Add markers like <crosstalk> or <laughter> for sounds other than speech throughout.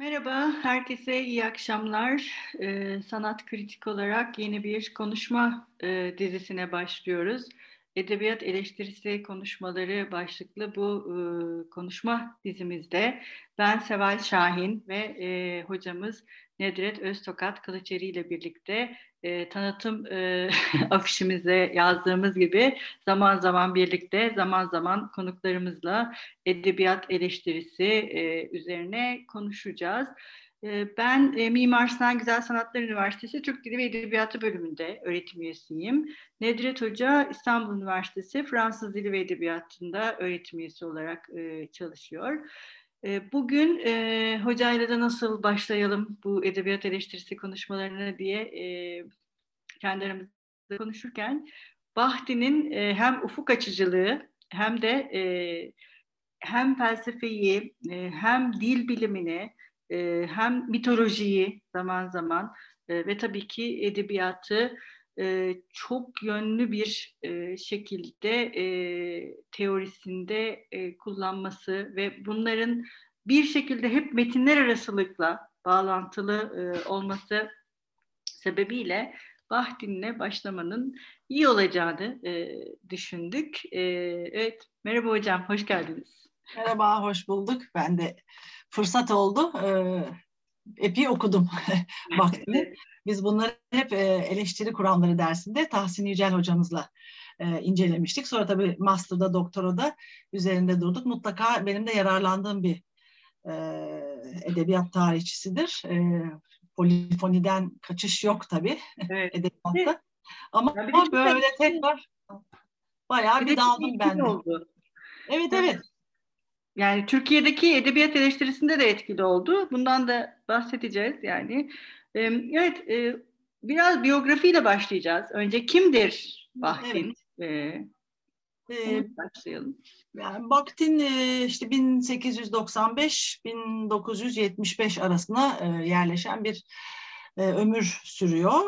Merhaba, herkese iyi akşamlar. Ee, sanat kritik olarak yeni bir konuşma e, dizisine başlıyoruz. Edebiyat eleştirisi konuşmaları başlıklı bu e, konuşma dizimizde ben Seval Şahin ve e, hocamız Nedret Öztokat Kılıçeri ile birlikte e, tanıtım e, <laughs> afişimize yazdığımız gibi zaman zaman birlikte, zaman zaman konuklarımızla edebiyat eleştirisi e, üzerine konuşacağız. E, ben e, Mimar Sinan Güzel Sanatlar Üniversitesi Türk Dili ve Edebiyatı bölümünde öğretim üyesiyim. Nedret Hoca İstanbul Üniversitesi Fransız Dili ve Edebiyatı'nda öğretim üyesi olarak e, çalışıyor. Bugün e, hocayla da nasıl başlayalım bu edebiyat eleştirisi konuşmalarına diye e, kendi aramızda konuşurken Bahti'nin e, hem ufuk açıcılığı hem de e, hem felsefeyi e, hem dil bilimini e, hem mitolojiyi zaman zaman e, ve tabii ki edebiyatı e, çok yönlü bir e, şekilde e, teorisinde e, kullanması ve bunların bir şekilde hep metinler arasılıkla bağlantılı e, olması sebebiyle Bahdin'le başlamanın iyi olacağını e, düşündük. E, evet, merhaba hocam, hoş geldiniz. Merhaba, hoş bulduk. Ben de fırsat oldu. E, epey okudum <laughs> Bahdin'i. Biz bunları hep e, eleştiri kuramları dersinde Tahsin Yücel hocamızla e, incelemiştik. Sonra tabii master'da, doktorada üzerinde durduk. Mutlaka benim de yararlandığım bir e, edebiyat tarihçisidir. E, polifoniden kaçış yok tabii evet. edebiyatta. Ama ya böyle tekrar bayağı bir, bir daldım ben de. Oldu. Evet evet. Yani Türkiye'deki edebiyat eleştirisinde de etkili oldu. Bundan da bahsedeceğiz yani. Evet, biraz biyografiyle başlayacağız. Önce kimdir Bahdin? Evet. Ee, başlayalım. Yani Bakhtin işte 1895-1975 arasında yerleşen bir ömür sürüyor.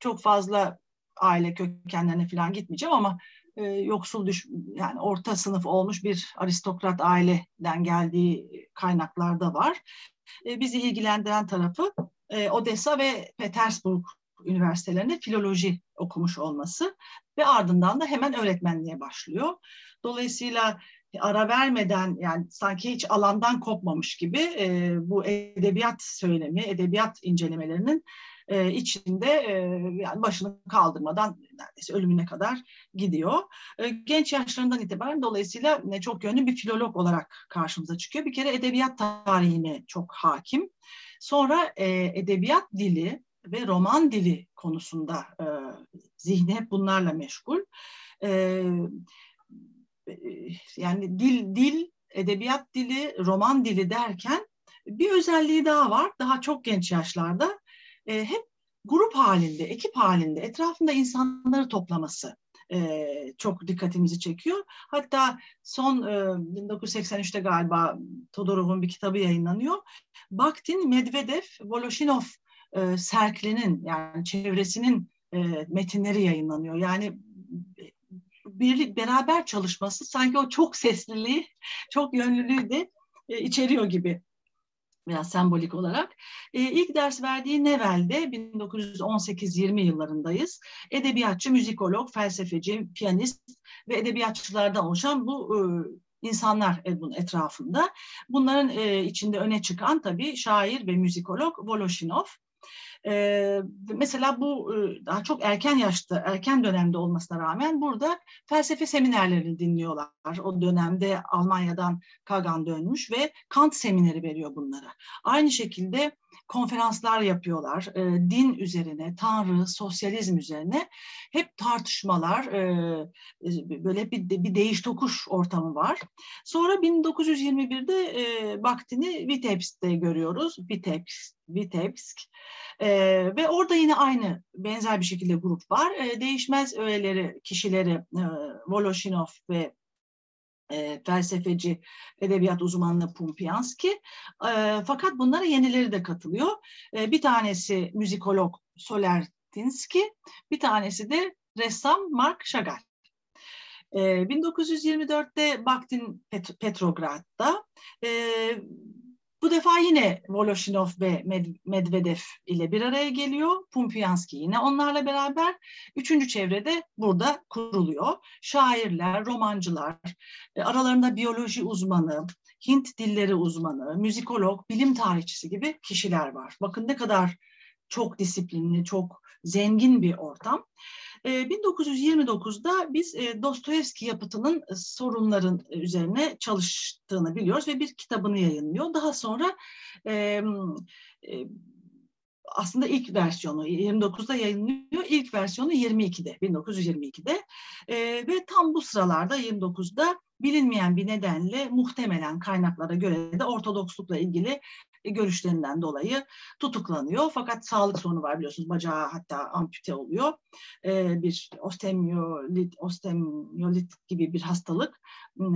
Çok fazla aile kökenlerine falan gitmeyeceğim ama yoksul düş yani orta sınıf olmuş bir aristokrat aileden geldiği kaynaklarda var. Bizi ilgilendiren tarafı Odessa ve Petersburg üniversitelerinde filoloji okumuş olması ve ardından da hemen öğretmenliğe başlıyor. Dolayısıyla ara vermeden yani sanki hiç alandan kopmamış gibi e, bu edebiyat söylemi, edebiyat incelemelerinin e, içinde e, yani başını kaldırmadan neredeyse ölümüne kadar gidiyor. E, genç yaşlarından itibaren dolayısıyla e, çok yönlü bir filolog olarak karşımıza çıkıyor. Bir kere edebiyat tarihine çok hakim. Sonra e, edebiyat dili ve roman dili konusunda e, zihni hep bunlarla meşgul. E, yani dil, dil, edebiyat dili, roman dili derken bir özelliği daha var. Daha çok genç yaşlarda e, hep grup halinde, ekip halinde etrafında insanları toplaması e, çok dikkatimizi çekiyor. Hatta son e, 1983'te galiba Todorov'un bir kitabı yayınlanıyor. Bakhtin, Medvedev, Voloshinov e, serklinin yani çevresinin e, metinleri yayınlanıyor. Yani birlik beraber çalışması sanki o çok sesliliği, <laughs> çok yönlülüğü de e, içeriyor gibi biraz sembolik olarak. E, ilk ders verdiği Nevel'de 1918-20 yıllarındayız. Edebiyatçı, müzikolog, felsefeci, piyanist ve edebiyatçılardan oluşan bu e, insanlar bunun etrafında. Bunların e, içinde öne çıkan tabii şair ve müzikolog Voloshinov. Ee, mesela bu daha çok erken yaşta, erken dönemde olmasına rağmen burada felsefe seminerlerini dinliyorlar. O dönemde Almanya'dan Kagan dönmüş ve Kant semineri veriyor bunlara. Aynı şekilde konferanslar yapıyorlar. E, din üzerine, Tanrı, sosyalizm üzerine hep tartışmalar, e, böyle bir, bir değiş tokuş ortamı var. Sonra 1921'de e, Bakhtin'i Vitebsk'te görüyoruz. Vitebsk, Vitebsk. E, ve orada yine aynı benzer bir şekilde grup var. E, değişmez öğeleri, kişileri e, Voloshinov ve e, felsefeci, edebiyat uzmanı Pumpianski. E, fakat bunlara yenileri de katılıyor. E, bir tanesi müzikolog Solertinski, bir tanesi de ressam Mark Chagall. E, 1924'te Bakhtin Pet Petrograd'da e, Bu defa yine Voloshinov ve Medvedev ile bir araya geliyor. Pumpianski yine onlarla beraber. Üçüncü çevrede burada kuruluyor. Şairler, romancılar, e, aralarında biyoloji uzmanı, Hint dilleri uzmanı, müzikolog, bilim tarihçisi gibi kişiler var. Bakın ne kadar çok disiplinli, çok zengin bir ortam. 1929'da ee, biz e, Dostoyevski yapıtının e, sorunların üzerine çalıştığını biliyoruz ve bir kitabını yayınlıyor. Daha sonra e, aslında ilk versiyonu 29'da yayınlıyor. İlk versiyonu 22'de, 1922'de. ve tam bu sıralarda 29'da bilinmeyen bir nedenle muhtemelen kaynaklara göre de Ortodokslukla ilgili görüşlerinden dolayı tutuklanıyor. Fakat sağlık sorunu var biliyorsunuz. Bacağı hatta ampute oluyor. E, bir ostemiolit, ostemiolit gibi bir hastalık,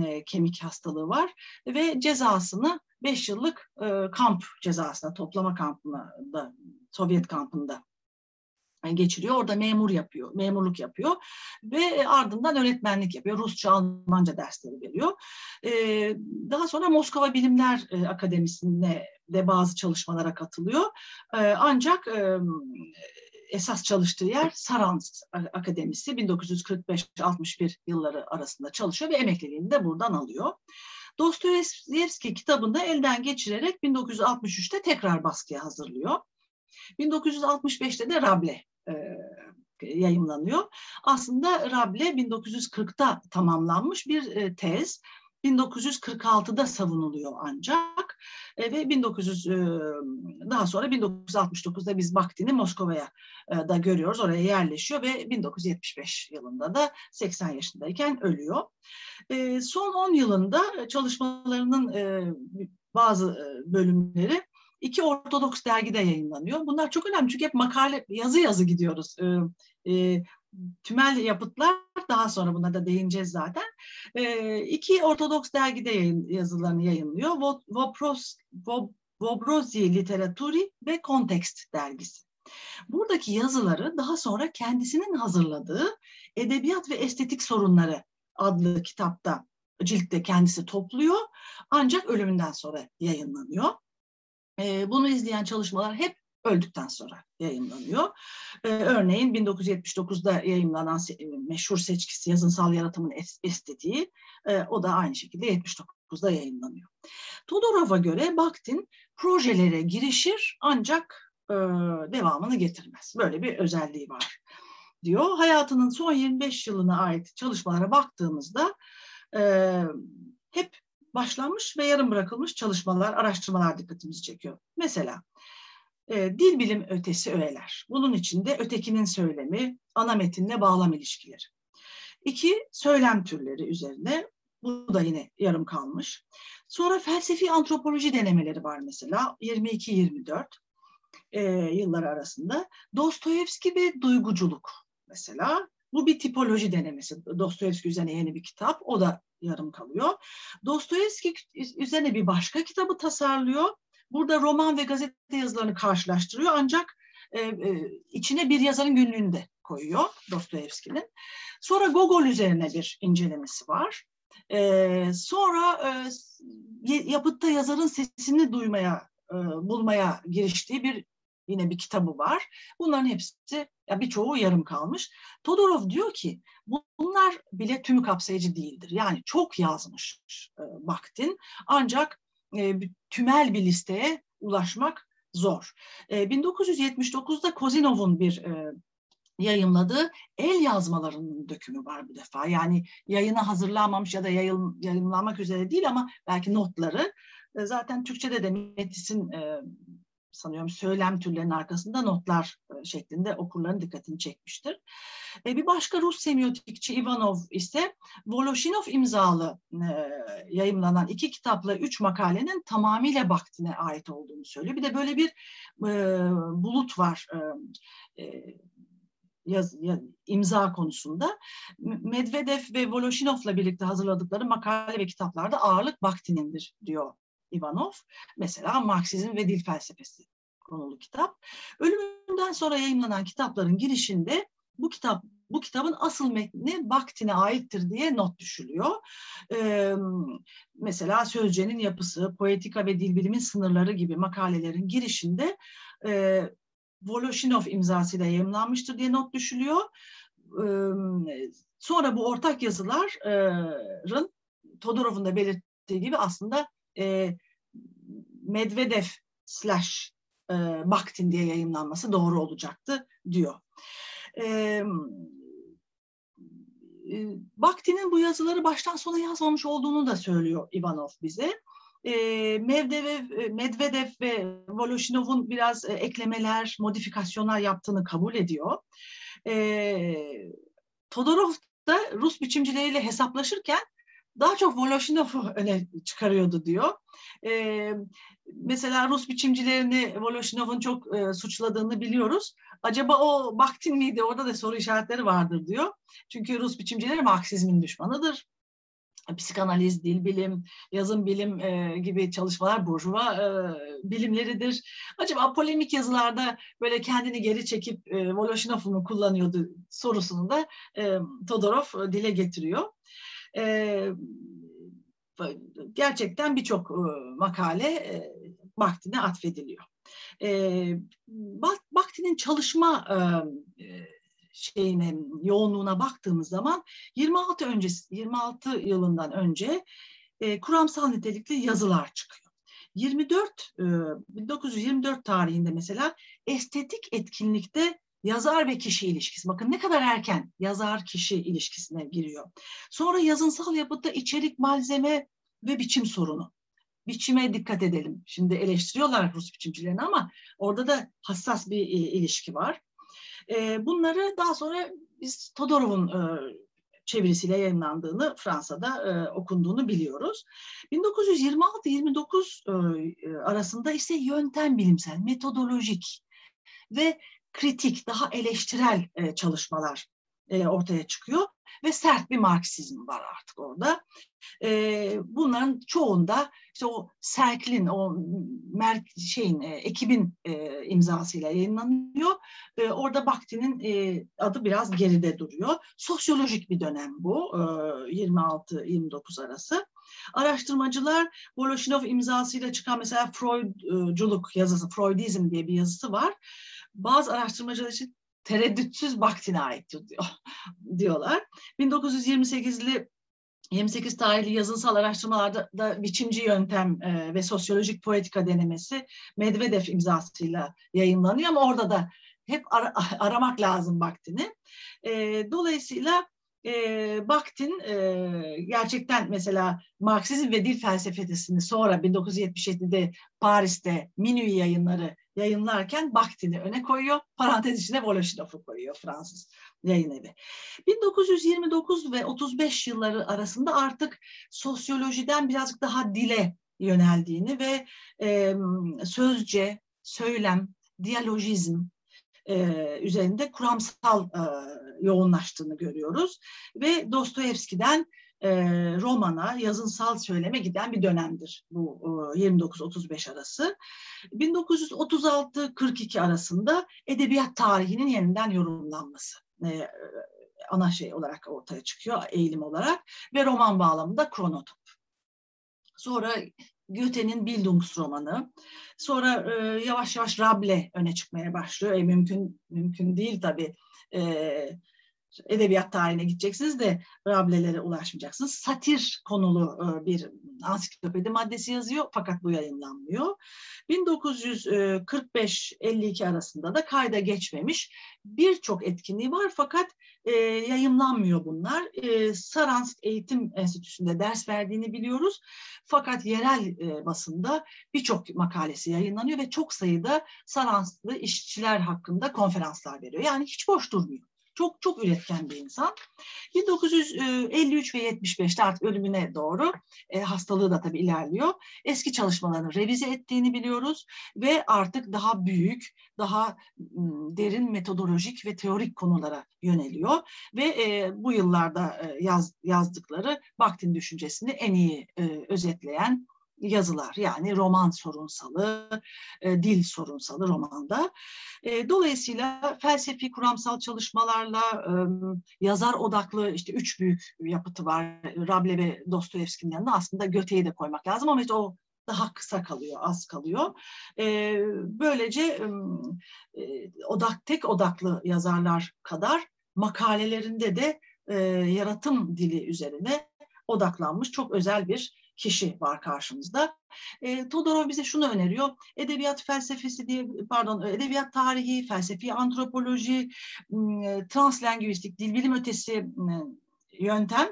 e, kemik hastalığı var. Ve cezasını 5 yıllık e, kamp cezasına, toplama kampına da Sovyet kampında geçiriyor. Orada memur yapıyor, memurluk yapıyor ve ardından öğretmenlik yapıyor. Rusça, Almanca dersleri veriyor. Daha sonra Moskova Bilimler Akademisi'ne de bazı çalışmalara katılıyor. Ancak esas çalıştığı yer Sarans Akademisi 1945-61 yılları arasında çalışıyor ve emekliliğini de buradan alıyor. Dostoyevski kitabını elden geçirerek 1963'te tekrar baskıya hazırlıyor. 1965'te de Rable e, yayımlanıyor. Aslında Rable 1940'ta tamamlanmış bir e, tez. 1946'da savunuluyor ancak e, ve 1900 e, daha sonra 1969'da biz Bakhtin'i Moskova'ya e, da görüyoruz. Oraya yerleşiyor ve 1975 yılında da 80 yaşındayken ölüyor. E, son 10 yılında çalışmalarının e, bazı e, bölümleri iki Ortodoks dergide yayınlanıyor. Bunlar çok önemli çünkü hep makale, yazı yazı gidiyoruz. E, e, tümel yapıtlar daha sonra buna da değineceğiz zaten. E, iki Ortodoks dergide yayın, yazılarını yayınlıyor. Vobrozi Literaturi ve Kontekst dergisi. Buradaki yazıları daha sonra kendisinin hazırladığı Edebiyat ve Estetik Sorunları adlı kitapta ciltte kendisi topluyor. Ancak ölümünden sonra yayınlanıyor. E, bunu izleyen çalışmalar hep öldükten sonra yayınlanıyor. Ee, örneğin 1979'da yayınlanan meşhur seçkisi yazınsal yaratımın estetiği e, o da aynı şekilde 79'da yayınlanıyor. Todorov'a göre Bakhtin projelere girişir ancak e, devamını getirmez. Böyle bir özelliği var diyor. Hayatının son 25 yılına ait çalışmalara baktığımızda e, hep başlanmış ve yarım bırakılmış çalışmalar, araştırmalar dikkatimizi çekiyor. Mesela e, dil bilim ötesi öğeler. Bunun içinde ötekinin söylemi, ana metinle bağlam ilişkileri. İki, söylem türleri üzerine. Bu da yine yarım kalmış. Sonra felsefi antropoloji denemeleri var mesela 22-24 e, yılları arasında. Dostoyevski ve duyguculuk mesela. Bu bir tipoloji denemesi. Dostoyevski üzerine yeni bir kitap. O da yarım kalıyor. Dostoyevski üzerine bir başka kitabı tasarlıyor. Burada roman ve gazete yazılarını karşılaştırıyor ancak e, e, içine bir yazarın günlüğünü de koyuyor Dostoyevski'nin. Sonra Gogol üzerine bir incelemesi var. E, sonra e, yapıtta yazarın sesini duymaya, e, bulmaya giriştiği bir yine bir kitabı var. Bunların hepsi ya birçoğu yarım kalmış. Todorov diyor ki bunlar bile tümü kapsayıcı değildir. Yani çok yazmış e, Bakhtin ancak e, tümel bir listeye ulaşmak zor. E, 1979'da Kozinov'un bir e, yayınladığı el yazmalarının dökümü var bu defa. Yani yayına hazırlanmamış ya da yayın, yayınlanmak üzere değil ama belki notları. E, zaten Türkçe'de de Metis'in e, sanıyorum söylem türlerinin arkasında notlar e, şeklinde okurların dikkatini çekmiştir. E, bir başka Rus semiotikçi Ivanov ise Voloshinov imzalı e, yayımlanan iki kitapla üç makalenin tamamıyla Bakhtin'e ait olduğunu söylüyor. Bir de böyle bir bulut var yaz, imza konusunda. Medvedev ve Voloshinov'la birlikte hazırladıkları makale ve kitaplarda ağırlık Bakhtin'indir diyor Ivanov. Mesela Marksizm ve Dil Felsefesi konulu kitap. Ölümünden sonra yayınlanan kitapların girişinde bu kitap bu kitabın asıl metni Bakhtin'e aittir diye not düşülüyor. Ee, mesela Sözce'nin yapısı, poetika ve dil bilimin sınırları gibi makalelerin girişinde e, Voloshinov imzasıyla yayımlanmıştır diye not düşülüyor. Ee, sonra bu ortak yazıların Todorov'un da belirttiği gibi aslında e, Medvedev slash e, Bakhtin diye yayınlanması doğru olacaktı diyor. E, Bakhtin'in bu yazıları baştan sona yazmamış olduğunu da söylüyor Ivanov bize. E, Medvedev, Medvedev ve Voloshinov'un biraz e, eklemeler, modifikasyonlar yaptığını kabul ediyor. E, Todorov da Rus biçimcileriyle hesaplaşırken daha çok Voloshinov'u <laughs> öne çıkarıyordu diyor. E, mesela Rus biçimcilerini Voloshinov'un çok e, suçladığını biliyoruz. Acaba o Bakhtin miydi? Orada da soru işaretleri vardır diyor. Çünkü Rus biçimcileri Marksizmin düşmanıdır. Psikanaliz, dil bilim, yazım bilim e, gibi çalışmalar burjuva e, bilimleridir. Acaba polemik yazılarda böyle kendini geri çekip e, Voloshinov'u mu kullanıyordu sorusunu da e, Todorov dile getiriyor. Gerçekten birçok makale e, Bakhtin'e atfediliyor. E, Bakhtin'in çalışma şeyine yoğunluğuna baktığımız zaman 26 öncesi 26 yılından önce e, kuramsal nitelikli yazılar çıkıyor. 24 e, 1924 tarihinde mesela estetik etkinlikte yazar ve kişi ilişkisi. Bakın ne kadar erken yazar kişi ilişkisine giriyor. Sonra yazınsal yapıda içerik, malzeme ve biçim sorunu. Biçime dikkat edelim. Şimdi eleştiriyorlar Rus biçimcilerini ama orada da hassas bir e, ilişki var. E, bunları daha sonra biz Todorov'un e, çevirisiyle yayınlandığını Fransa'da okunduğunu biliyoruz. 1926-29 arasında ise yöntem bilimsel, metodolojik ve kritik, daha eleştirel çalışmalar ortaya çıkıyor ve sert bir Marksizm var artık orada. E, bunların çoğunda işte o Serklin, o mer şeyin, e, ekibin e, imzasıyla yayınlanıyor. E, orada Bakhtin'in e, adı biraz geride duruyor. Sosyolojik bir dönem bu, e, 26-29 arası. Araştırmacılar Voloshinov imzasıyla çıkan mesela Freudculuk yazısı, Freudizm diye bir yazısı var. Bazı araştırmacılar için tereddütsüz Bakhtin'e ait diyor, <laughs> diyorlar. 1928'li 28 tarihli yazınsal araştırmalarda da biçimci yöntem e, ve sosyolojik poetika denemesi Medvedev imzasıyla yayınlanıyor ama orada da hep ara, <laughs> aramak lazım Bakhtin'i. E, dolayısıyla e, Bakhtin e, gerçekten mesela Marksizm ve dil felsefesini sonra 1977'de Paris'te Minui yayınları yayınlarken Bakhtin'i öne koyuyor. Parantez içine Voloshinov'u koyuyor Fransız yayın evi. 1929 ve 35 yılları arasında artık sosyolojiden birazcık daha dile yöneldiğini ve e, sözce, söylem, diyalojizm e, üzerinde kuramsal e, yoğunlaştığını görüyoruz. Ve Dostoyevski'den e, romana, yazınsal söyleme giden bir dönemdir bu e, 29-35 arası. 1936-42 arasında edebiyat tarihinin yeniden yorumlanması e, ana şey olarak ortaya çıkıyor, eğilim olarak ve roman bağlamında Kronotop. Sonra Goethe'nin Bildungsromanı. Sonra e, yavaş yavaş Rable öne çıkmaya başlıyor. E, mümkün mümkün değil tabii. E, edebiyat tarihine gideceksiniz de Rable'lere ulaşmayacaksınız. Satir konulu e, bir ansiklopedi maddesi yazıyor fakat bu yayınlanmıyor. 1945-52 arasında da kayda geçmemiş birçok etkinliği var fakat e, yayınlanmıyor bunlar. E, Saransk Eğitim Enstitüsü'nde ders verdiğini biliyoruz. Fakat yerel basında birçok makalesi yayınlanıyor ve çok sayıda Saransklı işçiler hakkında konferanslar veriyor. Yani hiç boş durmuyor. Çok çok üretken bir insan. 1953 ve 75'te artık ölümüne doğru e, hastalığı da tabii ilerliyor. Eski çalışmalarını revize ettiğini biliyoruz ve artık daha büyük, daha derin metodolojik ve teorik konulara yöneliyor ve e, bu yıllarda e, yaz, yazdıkları Bakhtin düşüncesini en iyi e, özetleyen yazılar yani roman sorunsalı, e, dil sorunsalı romanda. E, dolayısıyla felsefi kuramsal çalışmalarla e, yazar odaklı işte üç büyük yapıtı var. Rable ve Dostoyevski'nin yanında aslında Göte'yi de koymak lazım ama işte o daha kısa kalıyor, az kalıyor. E, böylece e, odak tek odaklı yazarlar kadar makalelerinde de e, yaratım dili üzerine odaklanmış çok özel bir kişi var karşımızda. E, Todorov bize şunu öneriyor. Edebiyat felsefesi diye pardon edebiyat tarihi, felsefi antropoloji, translingüistik, dil bilim ötesi yöntem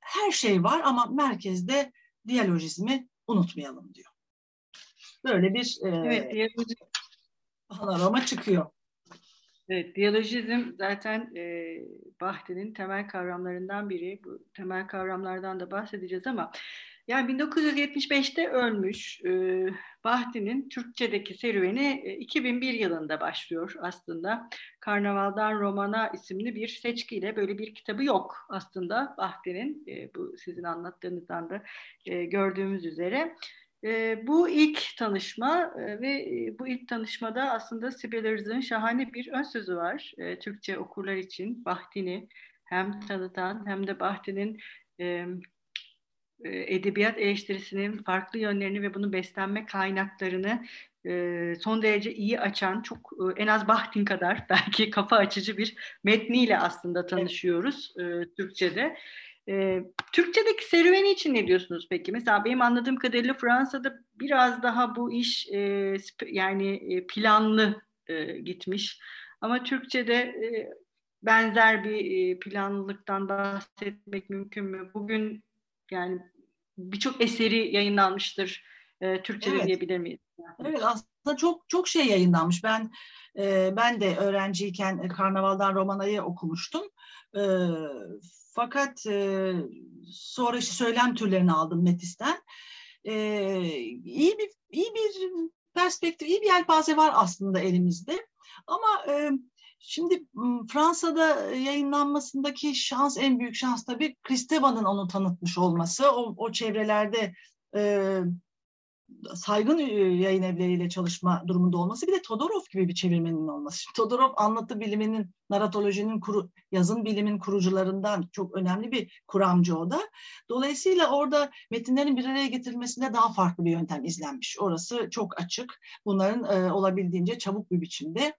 her şey var ama merkezde diyalojizmi unutmayalım diyor. Böyle bir e, evet, diyaloji... panorama çıkıyor. Evet, diyalojizm zaten e, Bahti'nin temel kavramlarından biri. Bu temel kavramlardan da bahsedeceğiz ama yani 1975'te ölmüş e, Bahti'nin Türkçedeki serüveni e, 2001 yılında başlıyor aslında. Karnavaldan Romana isimli bir seçkiyle böyle bir kitabı yok aslında Bahti'nin. E, bu sizin anlattığınızdan da e, gördüğümüz üzere. E, bu ilk tanışma e, ve e, bu ilk tanışmada aslında Sibel Irz'ın şahane bir ön sözü var. E, Türkçe okurlar için Bahti'ni hem tanıtan hem de Bahti'nin e, e, edebiyat eleştirisinin farklı yönlerini ve bunu beslenme kaynaklarını e, son derece iyi açan, çok e, en az Bahtin kadar <laughs> belki kafa açıcı bir metniyle aslında tanışıyoruz evet. Türkçe'de. Türkçedeki serüveni için ne diyorsunuz peki? Mesela benim anladığım kadarıyla Fransa'da biraz daha bu iş yani planlı gitmiş. Ama Türkçe'de benzer bir planlılıktan bahsetmek mümkün mü? Bugün yani birçok eseri yayınlanmıştır e, Türkçe'de evet. diyebilir miyiz? Evet aslında çok çok şey yayınlanmış. Ben e, ben de öğrenciyken Karnaval'dan Romana'yı okumuştum. E, fakat e, sonra söylem türlerini aldım Metis'ten. E, iyi bir iyi bir perspektif, iyi bir yelpaze var aslında elimizde. Ama e, Şimdi Fransa'da yayınlanmasındaki şans en büyük şans tabii Kristeva'nın onu tanıtmış olması. O, o çevrelerde e, saygın yayın evleriyle çalışma durumunda olması bir de Todorov gibi bir çevirmenin olması. Şimdi Todorov anlatı biliminin, naratolojinin, kuru, yazın bilimin kurucularından çok önemli bir kuramcı o da. Dolayısıyla orada metinlerin bir araya getirilmesinde daha farklı bir yöntem izlenmiş. Orası çok açık. Bunların e, olabildiğince çabuk bir biçimde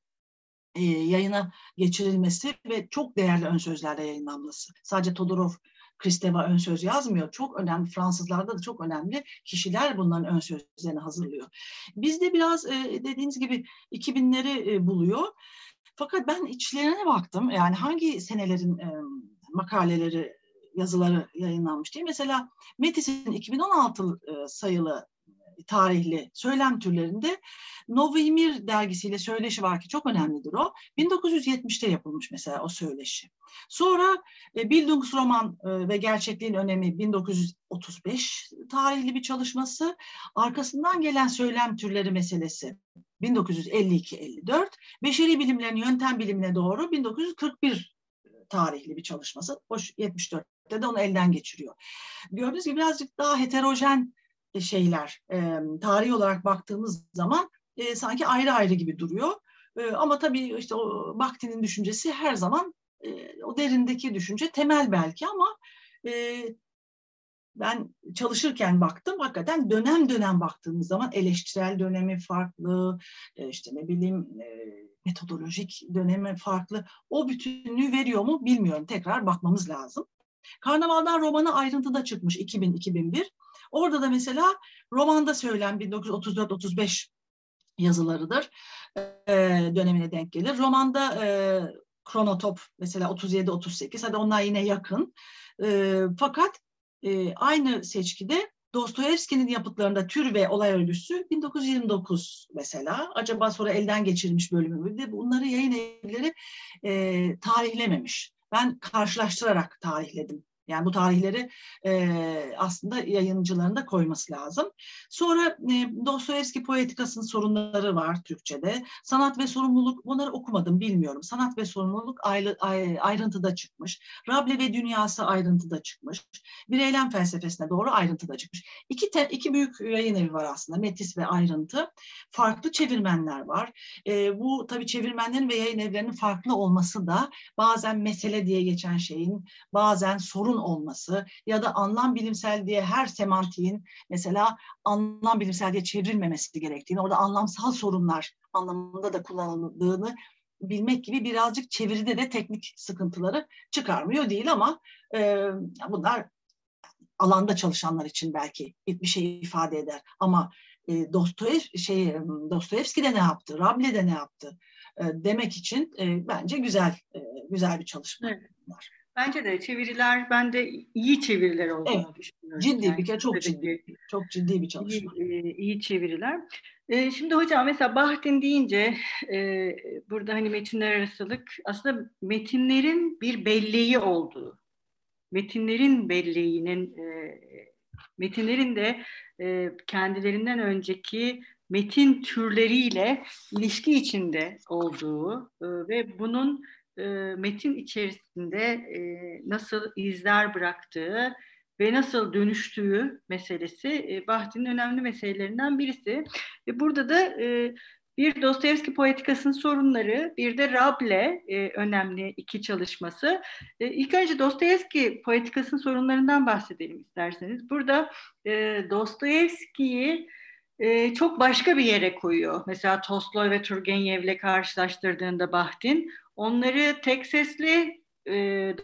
e, yayına geçirilmesi ve çok değerli ön sözlerle yayınlanması. Sadece Todorov Kristeva ön söz yazmıyor. Çok önemli, Fransızlarda da çok önemli kişiler bunların ön sözlerini hazırlıyor. Bizde biraz e, dediğiniz gibi 2000'leri e, buluyor. Fakat ben içlerine baktım. Yani hangi senelerin e, makaleleri, yazıları yayınlanmış diye. Mesela Metis'in 2016 e, sayılı tarihli söylem türlerinde Novimir dergisiyle söyleşi var ki çok önemlidir o. 1970'te yapılmış mesela o söyleşi. Sonra e, Bildungsroman e, ve gerçekliğin önemi 1935 tarihli bir çalışması. Arkasından gelen söylem türleri meselesi 1952-54. Beşeri bilimlerin yöntem bilimine doğru 1941 tarihli bir çalışması. Hoş 74'te de onu elden geçiriyor. Gördüğünüz gibi birazcık daha heterojen şeyler e, tarihi olarak baktığımız zaman e, sanki ayrı ayrı gibi duruyor. E, ama tabii işte o Bakhti'nin düşüncesi her zaman e, o derindeki düşünce temel belki ama e, ben çalışırken baktım hakikaten dönem dönem baktığımız zaman eleştirel dönemi farklı, e, işte ne bileyim e, metodolojik dönemi farklı. O bütünlüğü veriyor mu bilmiyorum. Tekrar bakmamız lazım. Karnavaldan romanı ayrıntıda çıkmış 2000-2001. Orada da mesela romanda söylenen 1934-35 yazılarıdır. E, dönemine denk gelir. Romanda e, Kronotop mesela 37-38 hadi onlar yine yakın. E, fakat e, aynı seçkide Dostoyevski'nin yapıtlarında tür ve olay örgüsü 1929 mesela. Acaba sonra elden geçirilmiş bölümü de bunları yayın evleri e, tarihlememiş. Ben karşılaştırarak tarihledim Yani bu tarihleri e, aslında yayıncıların da koyması lazım. Sonra e, Dostoyevski poetikasının sorunları var Türkçe'de. Sanat ve sorumluluk, bunları okumadım bilmiyorum. Sanat ve sorumluluk ayrı, ayrıntıda çıkmış. Rable ve dünyası ayrıntıda çıkmış. Bir eylem felsefesine doğru ayrıntıda çıkmış. İki, te, iki büyük yayın evi var aslında. Metis ve ayrıntı. Farklı çevirmenler var. E, bu tabii çevirmenlerin ve yayın evlerinin farklı olması da bazen mesele diye geçen şeyin bazen sorun olması ya da anlam bilimsel diye her semantiğin mesela anlam bilimsel diye çevrilmemesi gerektiğini, orada anlamsal sorunlar anlamında da kullanıldığını bilmek gibi birazcık çeviride de teknik sıkıntıları çıkarmıyor değil ama e, bunlar alanda çalışanlar için belki bir şey ifade eder. Ama e, Dostoyev, şey, Dostoyevski de ne yaptı, Rable de ne yaptı e, demek için e, bence güzel e, güzel bir çalışma evet. var. Bence de çeviriler, ben de iyi çeviriler olduğunu evet. düşünüyorum. Ciddi yani, bir kere çok ciddi, çok ciddi bir çalışma. İyi, e, iyi çeviriler. E, şimdi hocam mesela Bahtin deyince e, burada hani metinler arasılık aslında metinlerin bir belleği olduğu, metinlerin belleğinin, e, metinlerin de e, kendilerinden önceki metin türleriyle ilişki içinde olduğu e, ve bunun e, metin içerisinde e, nasıl izler bıraktığı ve nasıl dönüştüğü meselesi e, Bahti'nin önemli meselelerinden birisi. Ve burada da e, bir Dostoyevski poetikasının sorunları, bir de Rable e, önemli iki çalışması. E, ilk önce Dostoyevski poetikasının sorunlarından bahsedelim isterseniz. Burada e, Dostoyevski'yi e, çok başka bir yere koyuyor. Mesela Tolstoy ve Turgenev'le karşılaştırdığında Bahtin onları tek sesli, e,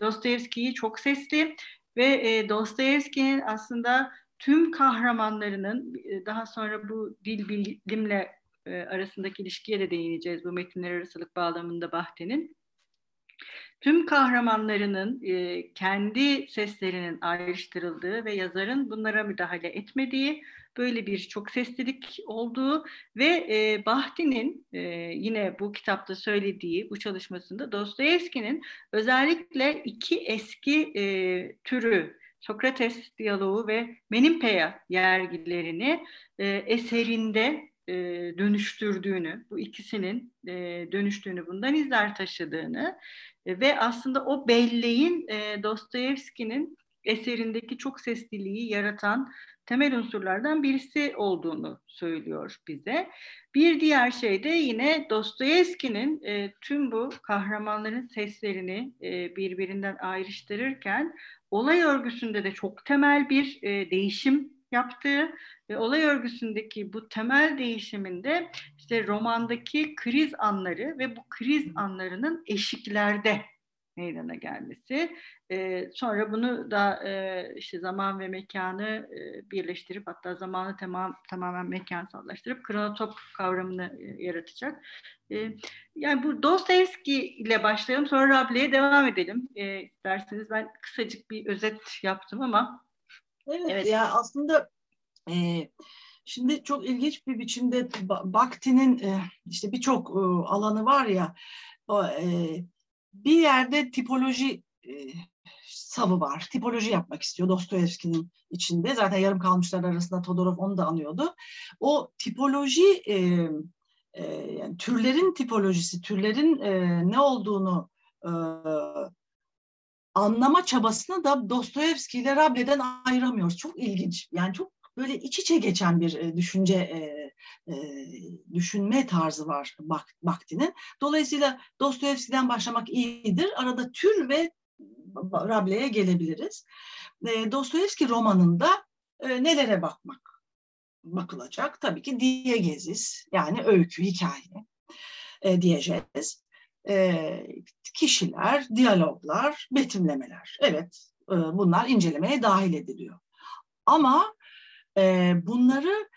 Dostoyevski'yi çok sesli ve e, Dostoyevski'nin aslında tüm kahramanlarının e, daha sonra bu dil bilimle e, arasındaki ilişkiye de değineceğiz bu metinler arasılık bağlamında Bahtin'in. Tüm kahramanlarının e, kendi seslerinin ayrıştırıldığı ve yazarın bunlara müdahale etmediği böyle bir çok seslilik olduğu ve e, Bahti'nin e, yine bu kitapta söylediği bu çalışmasında Dostoyevski'nin özellikle iki eski e, türü Sokrates diyaloğu ve Menimpeya yergilerini e, eserinde e, dönüştürdüğünü, bu ikisinin e, dönüştüğünü, bundan izler taşıdığını e, ve aslında o belleğin e, Dostoyevski'nin eserindeki çok sesliliği yaratan temel unsurlardan birisi olduğunu söylüyor bize. Bir diğer şey de yine Dostoyevski'nin e, tüm bu kahramanların seslerini e, birbirinden ayrıştırırken olay örgüsünde de çok temel bir e, değişim yaptığı ve olay örgüsündeki bu temel değişiminde işte romandaki kriz anları ve bu kriz anlarının eşiklerde meydana gelmesi. E, sonra bunu da e, işte zaman ve mekanı e, birleştirip hatta zamanı tamam, tamamen mekansallaştırıp kronotop kavramını e, yaratacak. E, yani bu Dostoyevski ile başlayalım sonra Rable'ye devam edelim. E, isterseniz ben kısacık bir özet yaptım ama. Evet, evet. ya aslında e, Şimdi çok ilginç bir biçimde Bakti'nin işte birçok alanı var ya o, bir yerde tipoloji e, savı var. Tipoloji yapmak istiyor Dostoyevski'nin içinde. Zaten yarım kalmışlar arasında Todorov onu da anıyordu. O tipoloji e, e, yani türlerin tipolojisi, türlerin e, ne olduğunu e, anlama çabasını da Dostoyevski ile Rable'den ayıramıyoruz. Çok ilginç. Yani çok böyle iç içe geçen bir e, düşünce e, e, düşünme tarzı var Bak. Dolayısıyla Dostoyevski'den başlamak iyidir. Arada tür ve Rable'ye gelebiliriz. E, Dostoyevski romanında e, nelere bakmak bakılacak? Tabii ki diegezis yani öykü, hikaye e, diyeceğiz. E, kişiler, diyaloglar, betimlemeler. Evet e, bunlar incelemeye dahil ediliyor. Ama e, bunları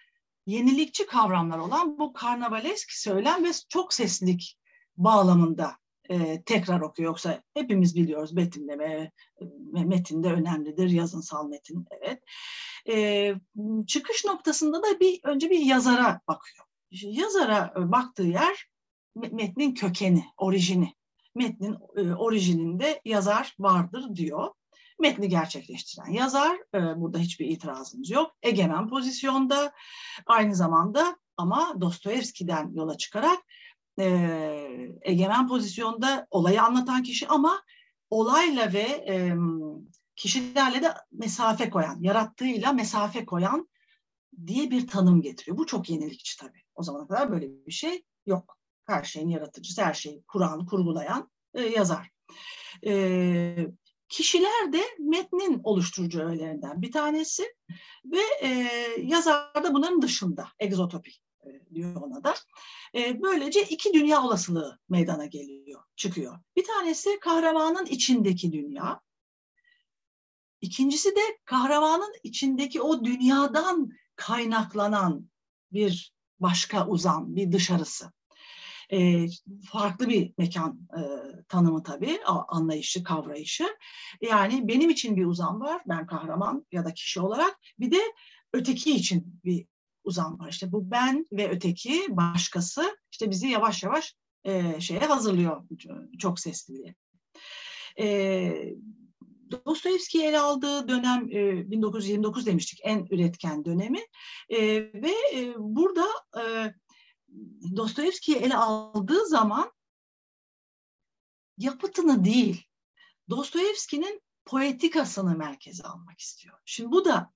yenilikçi kavramlar olan bu karnavalesk söylem ve çok seslilik bağlamında e, tekrar okuyor. Yoksa hepimiz biliyoruz betimleme e, metinde önemlidir, yazınsal metin evet. E, çıkış noktasında da bir önce bir yazara bakıyor. Yazara e, baktığı yer metnin kökeni, orijini. Metnin e, orijininde yazar vardır diyor. Metni gerçekleştiren yazar. E, burada hiçbir itirazımız yok. Egemen pozisyonda aynı zamanda ama Dostoyevski'den yola çıkarak e, egemen pozisyonda olayı anlatan kişi ama olayla ve e, kişilerle de mesafe koyan, yarattığıyla mesafe koyan diye bir tanım getiriyor. Bu çok yenilikçi tabii. O zamana kadar böyle bir şey yok. Her şeyin yaratıcısı, her şeyi kuran, kurgulayan e, yazar. E, kişiler de metnin oluşturucu öğelerinden bir tanesi ve e, yazar da bunların dışında, egzotopi e, diyor ona da. E, böylece iki dünya olasılığı meydana geliyor, çıkıyor. Bir tanesi kahramanın içindeki dünya. İkincisi de kahramanın içindeki o dünyadan kaynaklanan bir başka uzam, bir dışarısı. E, farklı bir mekan e, tanımı tabii, anlayışı, kavrayışı. Yani benim için bir uzam var, ben kahraman ya da kişi olarak. Bir de öteki için bir uzam var. İşte bu ben ve öteki, başkası işte bizi yavaş yavaş e, şeye hazırlıyor çok sesliliğe. E, Dostoyevski'yi ele aldığı dönem e, 1929 demiştik en üretken dönemi ve burada Dostoyevski'yi ele aldığı zaman yapıtını değil Dostoyevski'nin poetikasını merkeze almak istiyor. Şimdi bu da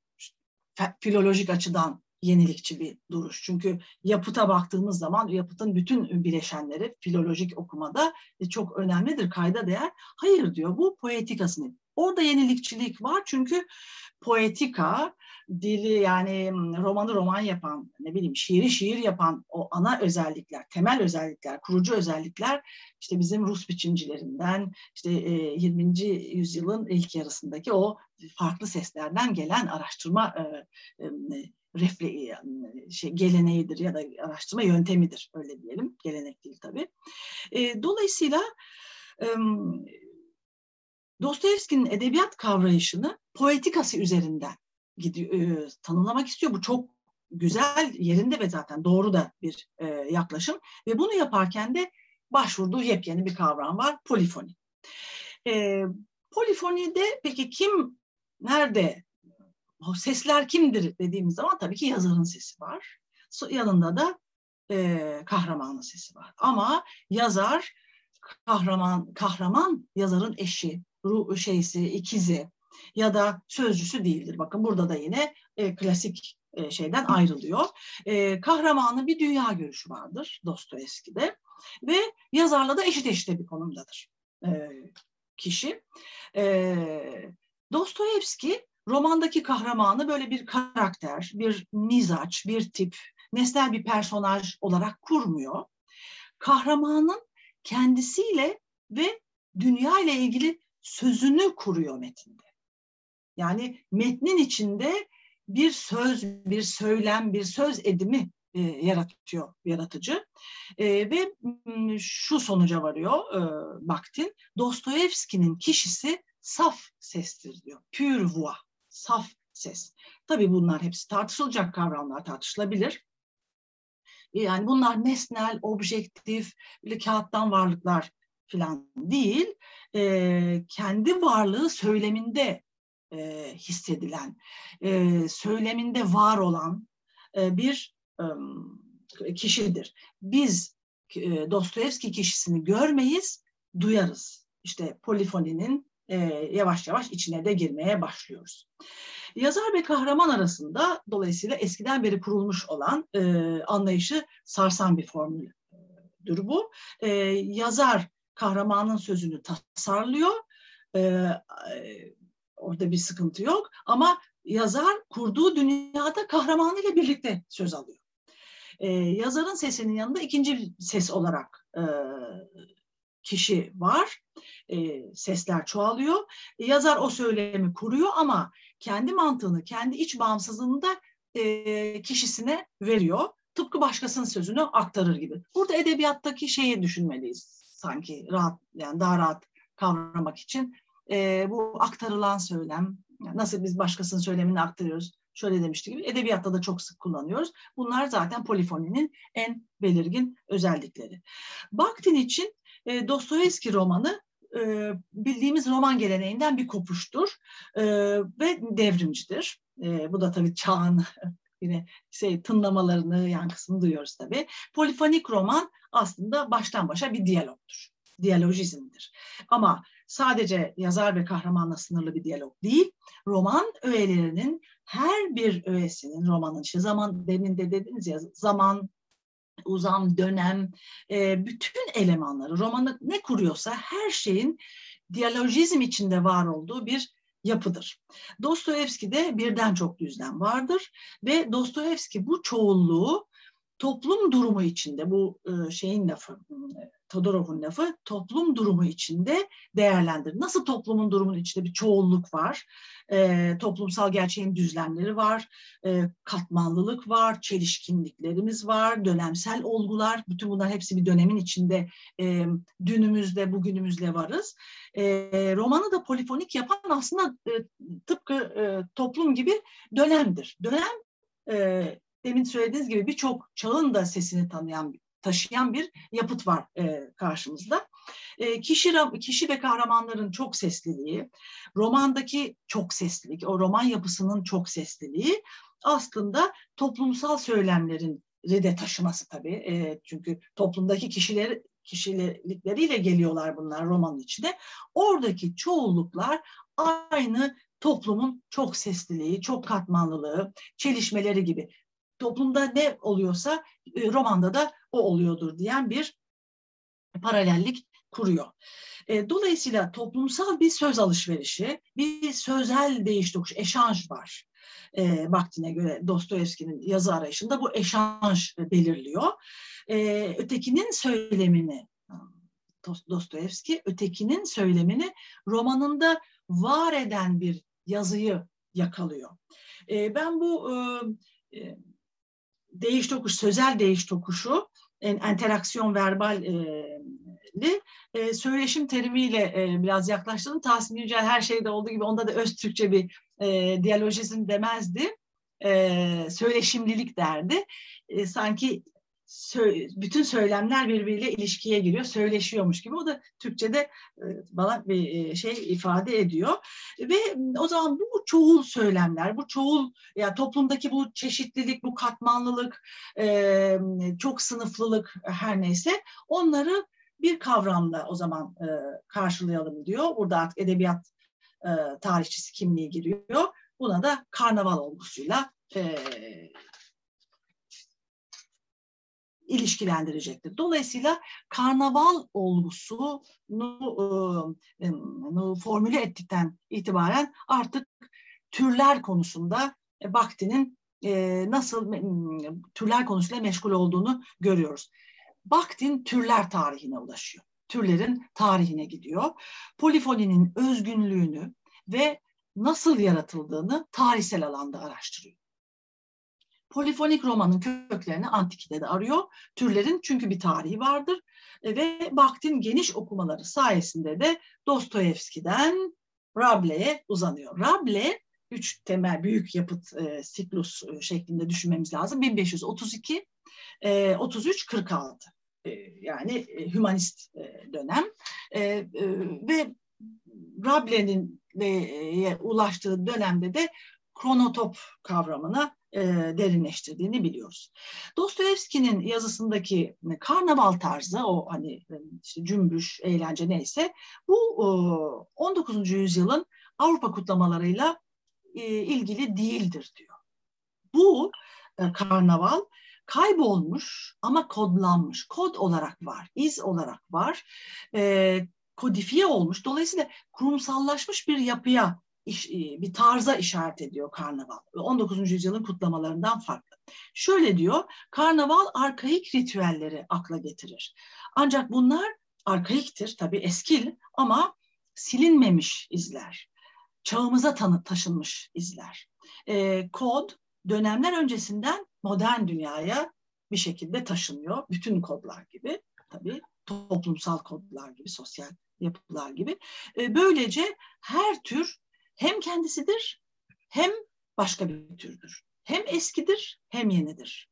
filolojik açıdan yenilikçi bir duruş. Çünkü yapıta baktığımız zaman yapıtın bütün bileşenleri filolojik okumada çok önemlidir, kayda değer. Hayır diyor bu poetikasını. Orada yenilikçilik var çünkü poetika, dili yani romanı roman yapan, ne bileyim şiiri şiir yapan o ana özellikler, temel özellikler, kurucu özellikler işte bizim Rus biçimcilerinden, işte 20. yüzyılın ilk yarısındaki o farklı seslerden gelen araştırma refle şey, geleneğidir ya da araştırma yöntemidir öyle diyelim. Gelenek değil tabii. dolayısıyla Dostoyevski'nin edebiyat kavrayışını poetikası üzerinden gidiyor, e, tanımlamak istiyor. Bu çok güzel, yerinde ve zaten doğru da bir e, yaklaşım. Ve bunu yaparken de başvurduğu yepyeni bir kavram var, polifoni. E, polifonide peki kim, nerede, o sesler kimdir dediğimiz zaman tabii ki yazarın sesi var. Yanında da e, kahramanın sesi var. Ama yazar kahraman kahraman yazarın eşi, ruh şeysi, ikizi ya da sözcüsü değildir. Bakın burada da yine e, klasik e, şeyden ayrılıyor. E, kahramanın bir dünya görüşü vardır Dostoyevski'de ve yazarla da eşit eşit bir konumdadır e, kişi. E, Dostoyevski romandaki kahramanı böyle bir karakter, bir mizaç, bir tip, nesnel bir personaj olarak kurmuyor. Kahramanın kendisiyle ve dünya ile ilgili sözünü kuruyor metinde. Yani metnin içinde bir söz, bir söylem, bir söz edimi e, yaratıyor yaratıcı. E, ve şu sonuca varıyor e, Bakhtin, Dostoyevski'nin kişisi saf sestir diyor. Pure voix, saf ses. Tabii bunlar hepsi tartışılacak kavramlar, tartışılabilir. Yani bunlar nesnel, objektif, böyle kağıttan varlıklar falan değil, e, kendi varlığı söyleminde e, hissedilen, e, söyleminde var olan e, bir e, kişidir. Biz e, Dostoyevski kişisini görmeyiz, duyarız. İşte polifoninin e, yavaş yavaş içine de girmeye başlıyoruz. Yazar ve kahraman arasında dolayısıyla eskiden beri kurulmuş olan e, anlayışı sarsan bir formüldür bu. E, yazar kahramanın sözünü tasarlıyor. E, orada bir sıkıntı yok ama yazar kurduğu dünyada kahramanıyla birlikte söz alıyor. E, yazarın sesinin yanında ikinci ses olarak e, kişi var. E, sesler çoğalıyor. E, yazar o söylemi kuruyor ama kendi mantığını, kendi iç bağımsızlığını da e, kişisine veriyor. Tıpkı başkasının sözünü aktarır gibi. Burada edebiyattaki şeyi düşünmeliyiz sanki rahat yani daha rahat kavramak için e, bu aktarılan söylem nasıl biz başkasının söylemini aktarıyoruz şöyle demişti gibi edebiyatta da çok sık kullanıyoruz. Bunlar zaten polifoninin en belirgin özellikleri. Bakhtin için e, Dostoyevski romanı e, bildiğimiz roman geleneğinden bir kopuştur e, ve devrimcidir. E, bu da tabii çağın <laughs> yine şey tınlamalarını yankısını duyuyoruz tabii. Polifonik roman aslında baştan başa bir diyalogtur. Diyalojizmdir. Ama sadece yazar ve kahramanla sınırlı bir diyalog değil, roman öğelerinin her bir öğesinin romanın işte zaman demin de dediniz ya zaman uzam, dönem, e, bütün elemanları, romanı ne kuruyorsa her şeyin diyalojizm içinde var olduğu bir yapıdır. Dostoyevski'de birden çok düzlem vardır ve Dostoyevski bu çoğulluğu toplum durumu içinde bu e, şeyin lafı Todorov'un lafı toplum durumu içinde değerlendir. Nasıl toplumun durumunun içinde bir çoğulluk var, e, toplumsal gerçeğin düzlemleri var, e, katmanlılık var, çelişkinliklerimiz var, dönemsel olgular, bütün bunlar hepsi bir dönemin içinde e, dünümüzde, bugünümüzle varız. E, romanı da polifonik yapan aslında e, tıpkı e, toplum gibi dönemdir. Dönem e, demin söylediğiniz gibi birçok çağın da sesini tanıyan taşıyan bir yapıt var e, karşımızda. E, kişi, kişi ve kahramanların çok sesliliği, romandaki çok seslilik, o roman yapısının çok sesliliği aslında toplumsal söylemlerin de taşıması tabii. E, çünkü toplumdaki kişiler kişilikleriyle geliyorlar bunlar romanın içinde. Oradaki çoğunluklar aynı toplumun çok sesliliği, çok katmanlılığı, çelişmeleri gibi toplumda ne oluyorsa e, romanda da o oluyordur diyen bir paralellik kuruyor. E, dolayısıyla toplumsal bir söz alışverişi, bir sözel değiş tokuş, eşanj var. E, vaktine göre Dostoyevski'nin yazı arayışında bu eşanj belirliyor. E, ötekinin söylemini, Dostoyevski ötekinin söylemini romanında var eden bir yazıyı yakalıyor. E, ben bu e, değiş tokuş, sözel değiş tokuşu, enteraksiyon verballi e, söyleşim terimiyle e, biraz yaklaştırdım. Tahsin Yücel her şeyde olduğu gibi onda da öz Türkçe bir e, diyalojizm demezdi. E, söyleşimlilik derdi. E, sanki bütün söylemler birbiriyle ilişkiye giriyor, söyleşiyormuş gibi. O da Türkçe'de e, bana bir e, şey ifade ediyor. Ve o zaman bu çoğul söylemler, bu çoğul, ya toplumdaki bu çeşitlilik, bu katmanlılık, e, çok sınıflılık her neyse onları bir kavramla o zaman karşılayalım diyor. Burada artık edebiyat tarihçisi kimliği giriyor. Buna da karnaval olgusuyla ilişkilendirecektir. Dolayısıyla karnaval olgusunu e, formüle ettikten itibaren artık türler konusunda e, Bakti'nin e, nasıl e, türler konusuyla meşgul olduğunu görüyoruz. Baktin türler tarihine ulaşıyor. Türlerin tarihine gidiyor. Polifoninin özgünlüğünü ve nasıl yaratıldığını tarihsel alanda araştırıyor polifonik romanın köklerini antikitede arıyor. Türlerin çünkü bir tarihi vardır. E, ve Bakhtin geniş okumaları sayesinde de Dostoyevski'den Rable'ye uzanıyor. Rable üç temel büyük yapıt e, siklus e, şeklinde düşünmemiz lazım. 1532, e, 33, 46. E, yani e, hümanist e, dönem. E, e, ve Rable'nin e, ulaştığı dönemde de kronotop kavramına e, derinleştirdiğini biliyoruz. Dostoyevski'nin yazısındaki karnaval tarzı, o hani e, işte cümbüş, eğlence neyse, bu e, 19. yüzyılın Avrupa kutlamalarıyla e, ilgili değildir diyor. Bu e, karnaval kaybolmuş ama kodlanmış, kod olarak var, iz olarak var, e, kodifiye olmuş. Dolayısıyla kurumsallaşmış bir yapıya iş, e, bir tarza işaret ediyor karnaval. 19. yüzyılın kutlamalarından farklı. Şöyle diyor, karnaval arkaik ritüelleri akla getirir. Ancak bunlar arkaiktir, tabii eskil ama silinmemiş izler. Çağımıza tanı, taşınmış izler. E, kod dönemler öncesinden modern dünyaya bir şekilde taşınıyor. Bütün kodlar gibi tabii toplumsal kodlar gibi, sosyal yapılar gibi. E, böylece her tür hem kendisidir hem başka bir türdür. Hem eskidir hem yenidir.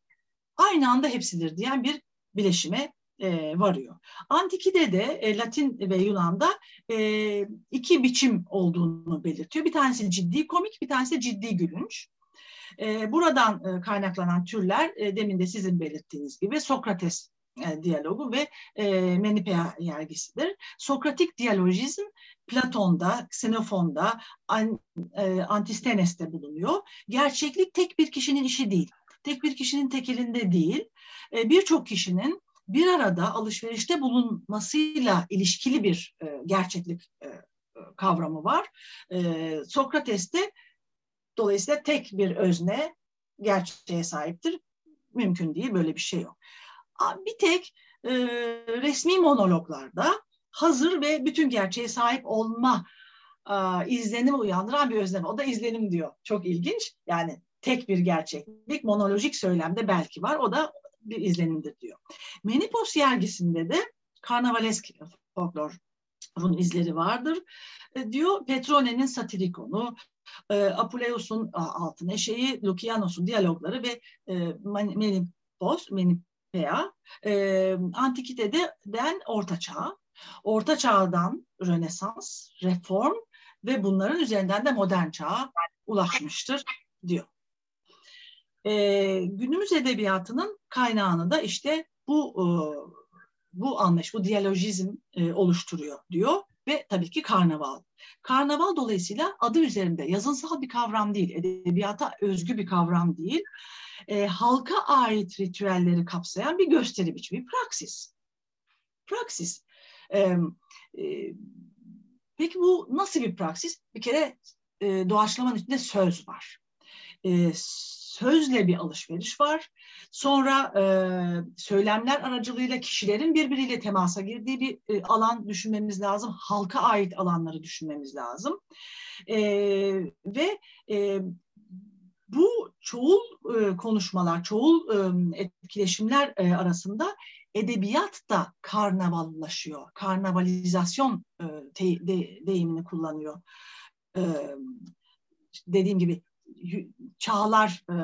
Aynı anda hepsidir diyen bir bileşime e, varıyor. Antikide de e, Latin ve Yunan'da e, iki biçim olduğunu belirtiyor. Bir tanesi ciddi komik, bir tanesi ciddi gülünç. E, buradan e, kaynaklanan türler e, demin de sizin belirttiğiniz gibi Sokrates e, diyalogu ve e, Menipea yergisidir. Sokratik diyalojizm Platon'da, Xenofon'da, an, e, Antistenes'te bulunuyor. Gerçeklik tek bir kişinin işi değil. Tek bir kişinin tek elinde değil. E, Birçok kişinin bir arada alışverişte bulunmasıyla ilişkili bir e, gerçeklik e, kavramı var. E, Sokrates'te dolayısıyla tek bir özne gerçeğe sahiptir. Mümkün değil, böyle bir şey yok. Bir tek e, resmi monologlarda hazır ve bütün gerçeğe sahip olma e, izlenimi uyandıran bir özlem. O da izlenim diyor. Çok ilginç. Yani tek bir gerçeklik monolojik söylemde belki var. O da bir izlenimdir diyor. Menipos yergisinde de karnavalesk folklorun izleri vardır. E, diyor Petrone'nin satirikonu, e, Apuleius'un altın eşeği, Lukianos'un diyalogları ve e, Menipos, Menipea, e, Antikite'den Orta Çağ, Orta Çağ'dan Rönesans, Reform ve bunların üzerinden de modern çağa ulaşmıştır diyor. E, günümüz edebiyatının kaynağını da işte bu e, bu anlayış, bu diyalojizm e, oluşturuyor diyor ve tabii ki karnaval. Karnaval dolayısıyla adı üzerinde yazınsal bir kavram değil, edebiyata özgü bir kavram değil, e, halka ait ritüelleri kapsayan bir gösteri biçimi, praksis. Praksis. E, e, peki bu nasıl bir praksis? Bir kere e, doğaçlamanın içinde söz var. E, sözle bir alışveriş var. Sonra e, söylemler aracılığıyla kişilerin birbiriyle temasa girdiği bir e, alan düşünmemiz lazım. Halka ait alanları düşünmemiz lazım. E, ve e, bu çoğul e, konuşmalar, çoğul e, etkileşimler e, arasında edebiyat da karnavallaşıyor. Karnavalizasyon e, te, de, deyimini kullanıyor. E, dediğim gibi çağlar e,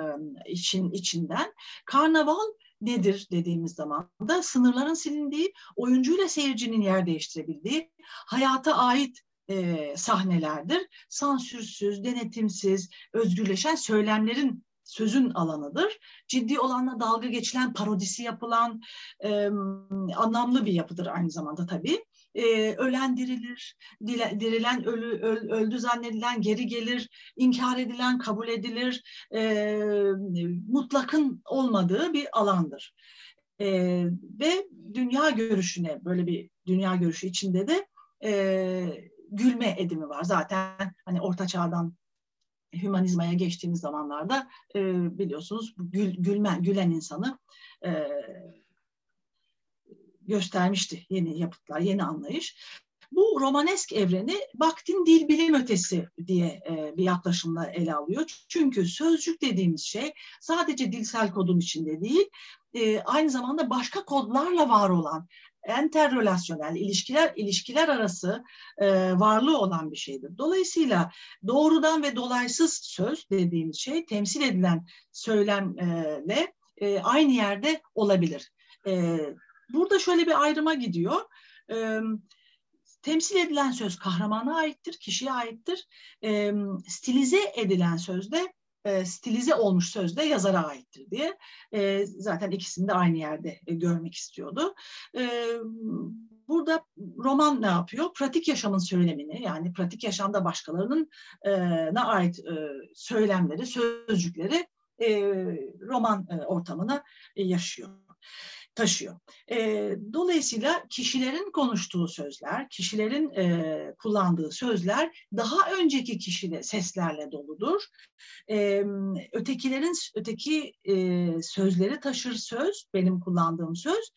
için içinden karnaval nedir dediğimiz zaman da sınırların silindiği, oyuncuyla seyircinin yer değiştirebildiği, hayata ait e, sahnelerdir. Sansürsüz, denetimsiz, özgürleşen söylemlerin sözün alanıdır. Ciddi olanla dalga geçilen, parodisi yapılan e, anlamlı bir yapıdır aynı zamanda tabii e, ölen dirilir, dirilen ölü, öl, öldü zannedilen geri gelir, inkar edilen kabul edilir, e, mutlakın olmadığı bir alandır. E, ve dünya görüşüne, böyle bir dünya görüşü içinde de e, gülme edimi var. Zaten hani orta çağdan hümanizmaya geçtiğimiz zamanlarda e, biliyorsunuz gül, gülmen, gülen insanı e, göstermişti yeni yapıtlar, yeni anlayış. Bu romanesk evreni vaktin dil bilim ötesi diye e, bir yaklaşımla ele alıyor. Çünkü sözcük dediğimiz şey sadece dilsel kodun içinde değil, e, aynı zamanda başka kodlarla var olan enterrelasyonel ilişkiler ilişkiler arası e, varlığı olan bir şeydir. Dolayısıyla doğrudan ve dolaysız söz dediğimiz şey temsil edilen söylemle e, aynı yerde olabilir. E, Burada şöyle bir ayrıma gidiyor. E, temsil edilen söz kahramana aittir, kişiye aittir. E, stilize edilen söz de e, stilize olmuş söz de yazara aittir diye. E, zaten ikisini de aynı yerde e, görmek istiyordu. E, burada roman ne yapıyor? Pratik yaşamın söylemini yani pratik yaşamda başkalarının e, ne ait e, söylemleri, sözcükleri e, roman e, ortamına e, yaşıyor taşıyor. E, dolayısıyla kişilerin konuştuğu sözler, kişilerin e, kullandığı sözler daha önceki kişide seslerle doludur. E, ötekilerin öteki e, sözleri taşır söz, benim kullandığım söz.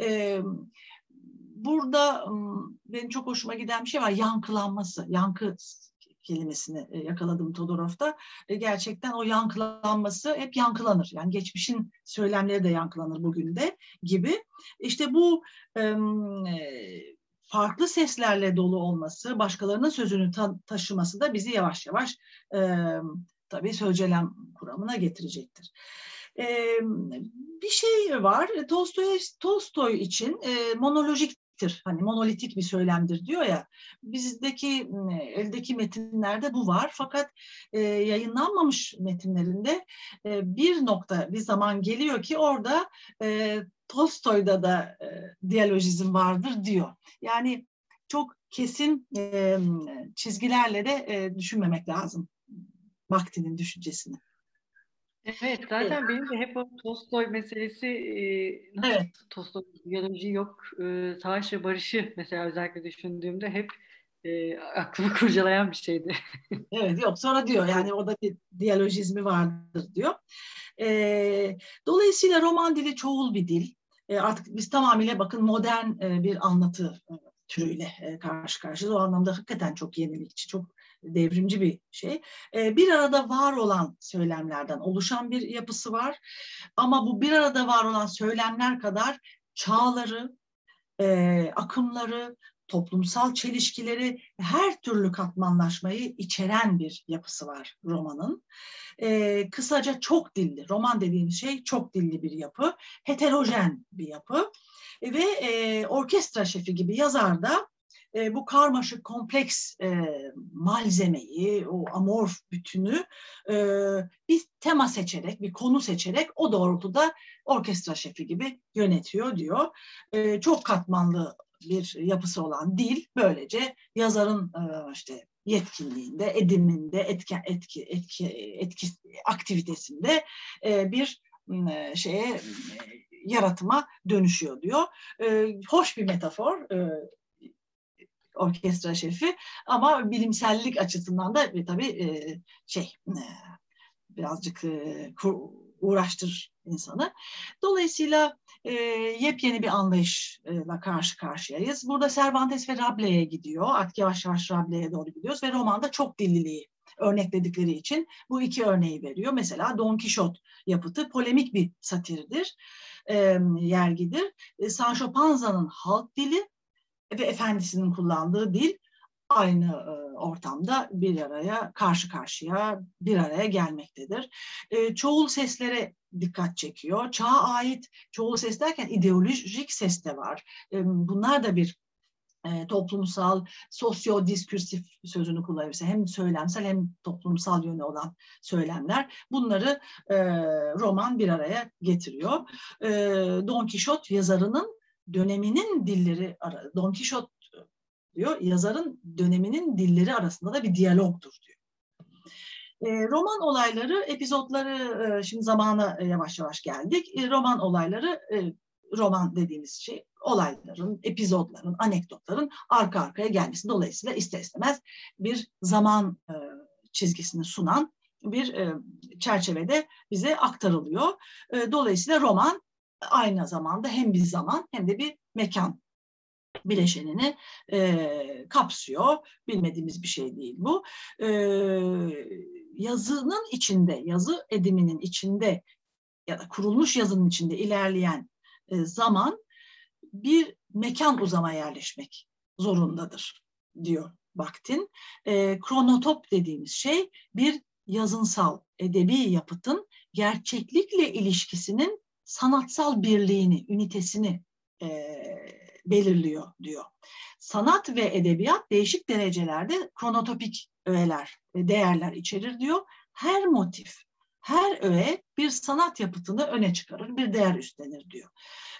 E, burada benim çok hoşuma giden bir şey var, yankılanması, yankı kelimesini e, yakaladım Todorov'da. E, gerçekten o yankılanması hep yankılanır. Yani geçmişin söylemleri de yankılanır bugün de gibi. İşte bu e, farklı seslerle dolu olması, başkalarının sözünü ta taşıması da bizi yavaş yavaş tabii sözcelem kuramına getirecektir. Bir şey var. Tolstoy, Tolstoy için e, monolojiktir. Hani monolitik bir söylemdir diyor ya. Bizdeki eldeki metinlerde bu var. Fakat e, yayınlanmamış metinlerinde e, bir nokta bir zaman geliyor ki orada e, Tolstoy'da da e, diyalojizm vardır diyor. Yani çok kesin e, çizgilerle de e, düşünmemek lazım vaktinin düşüncesini. Evet, zaten evet. benim de hep o Tolstoy meselesi e, nasıl evet. Tolstoy biyoloji yok, e, savaş ve barışı mesela özellikle düşündüğümde hep e, aklımı <laughs> kurcalayan bir şeydi. evet yok sonra diyor yani orada bir diyalojizmi vardır diyor. E, dolayısıyla roman dili çoğul bir dil. E, artık biz tamamıyla bakın modern e, bir anlatı türüyle karşı karşıyayız. O anlamda hakikaten çok yenilikçi, çok devrimci bir şey. Bir arada var olan söylemlerden oluşan bir yapısı var. Ama bu bir arada var olan söylemler kadar çağları, akımları, toplumsal çelişkileri, her türlü katmanlaşmayı içeren bir yapısı var romanın. E, kısaca çok dilli, roman dediğimiz şey çok dilli bir yapı, heterojen bir yapı ve e, orkestra şefi gibi yazar da e, bu karmaşık kompleks e, malzemeyi, o amorf bütünü e, bir tema seçerek, bir konu seçerek o doğrultuda orkestra şefi gibi yönetiyor diyor. E, çok katmanlı bir yapısı olan dil böylece yazarın e, işte yetkinliğinde, ediminde, etki, etki, etki, etki aktivitesinde e, bir e, şeye e, yaratıma dönüşüyor diyor. E, hoş bir metafor. E, orkestra şefi ama bilimsellik açısından da e, tabii e, şey e, birazcık e, uğraştırır insanı. Dolayısıyla e, yepyeni bir anlayışla karşı karşıyayız. Burada Cervantes ve Rabelaise'e gidiyor. Artık yavaş yavaş Rabelaise'e doğru gidiyoruz ve romanda çok dilliliği örnekledikleri için bu iki örneği veriyor. Mesela Don Quixote yapıtı polemik bir satirdir, e, yergidir. E, Sancho Panza'nın halk dili ve efendisinin kullandığı dil aynı e, ortamda bir araya karşı karşıya bir araya gelmektedir. E, çoğul seslere dikkat çekiyor. Çağa ait çoğul ses derken ideolojik ses de var. E, bunlar da bir e, toplumsal, sosyo-diskursif sözünü kullanırsa hem söylemsel hem toplumsal yönü olan söylemler. Bunları e, roman bir araya getiriyor. E, Don Quixote yazarının döneminin dilleri, Don Quixote diyor, yazarın döneminin dilleri arasında da bir diyalogdur diyor. E, roman olayları, epizotları, e, şimdi zamana e, yavaş yavaş geldik. E, roman olayları, e, roman dediğimiz şey olayların, epizodların, anekdotların arka arkaya gelmesi. Dolayısıyla ister istemez bir zaman e, çizgisini sunan bir e, çerçevede bize aktarılıyor. E, dolayısıyla roman aynı zamanda hem bir zaman hem de bir mekan bileşenini e, kapsıyor. Bilmediğimiz bir şey değil bu. E, yazının içinde, yazı ediminin içinde ya da kurulmuş yazının içinde ilerleyen e, zaman bir mekan uzama yerleşmek zorundadır diyor Bakhtin. E, kronotop dediğimiz şey bir yazınsal, edebi yapıtın gerçeklikle ilişkisinin sanatsal birliğini, ünitesini e, belirliyor diyor. Sanat ve edebiyat değişik derecelerde kronotopik öğeler, değerler içerir diyor. Her motif, her öğe bir sanat yapıtını öne çıkarır, bir değer üstlenir diyor.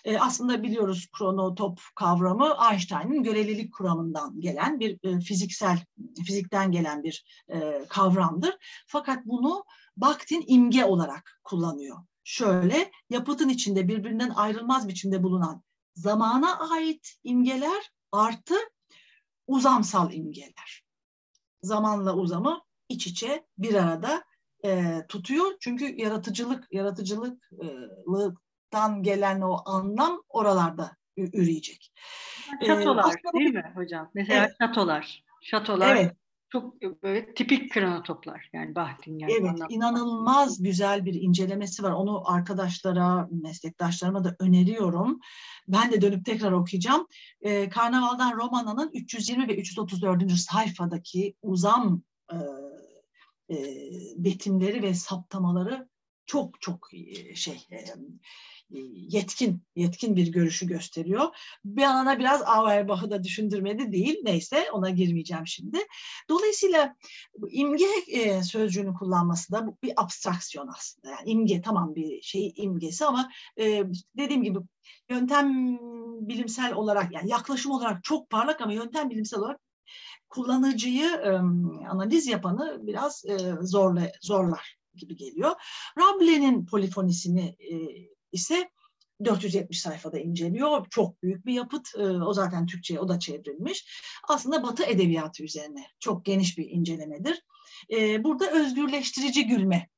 E, aslında biliyoruz kronotop kavramı Einstein'ın görelilik kuramından gelen bir e, fiziksel, fizikten gelen bir e, kavramdır. Fakat bunu Bakhtin imge olarak kullanıyor. Şöyle, yapıtın içinde birbirinden ayrılmaz biçimde bulunan zamana ait imgeler artı uzamsal imgeler. Zamanla uzamı iç içe bir arada e, tutuyor. Çünkü yaratıcılık, yaratıcılıktan gelen o anlam oralarda üreyecek. Şatolar ee, değil mi hocam? Mesela evet. şatolar. Şatolar evet çok e, böyle tipik kronotoplar yani Bahtingen. Evet anlamda. inanılmaz güzel bir incelemesi var. Onu arkadaşlara, meslektaşlarıma da öneriyorum. Ben de dönüp tekrar okuyacağım. Ee, Karnaval'dan Romana'nın 320 ve 334. sayfadaki uzam e, e, betimleri ve saptamaları çok çok şey yetkin yetkin bir görüşü gösteriyor. Bir ana biraz Auerbach'ı da düşündürmedi değil. Neyse ona girmeyeceğim şimdi. Dolayısıyla imge e, sözcüğünü kullanması da bir abstraksiyon aslında. Yani imge tamam bir şey imgesi ama e, dediğim gibi yöntem bilimsel olarak yani yaklaşım olarak çok parlak ama yöntem bilimsel olarak kullanıcıyı e, analiz yapanı biraz e, zorla, zorlar gibi geliyor. Rabelaise'nin polifonisini e, ise 470 sayfada inceliyor. Çok büyük bir yapıt. E, o zaten Türkçe'ye o da çevrilmiş. Aslında Batı edebiyatı üzerine çok geniş bir incelemedir. E, burada özgürleştirici gülme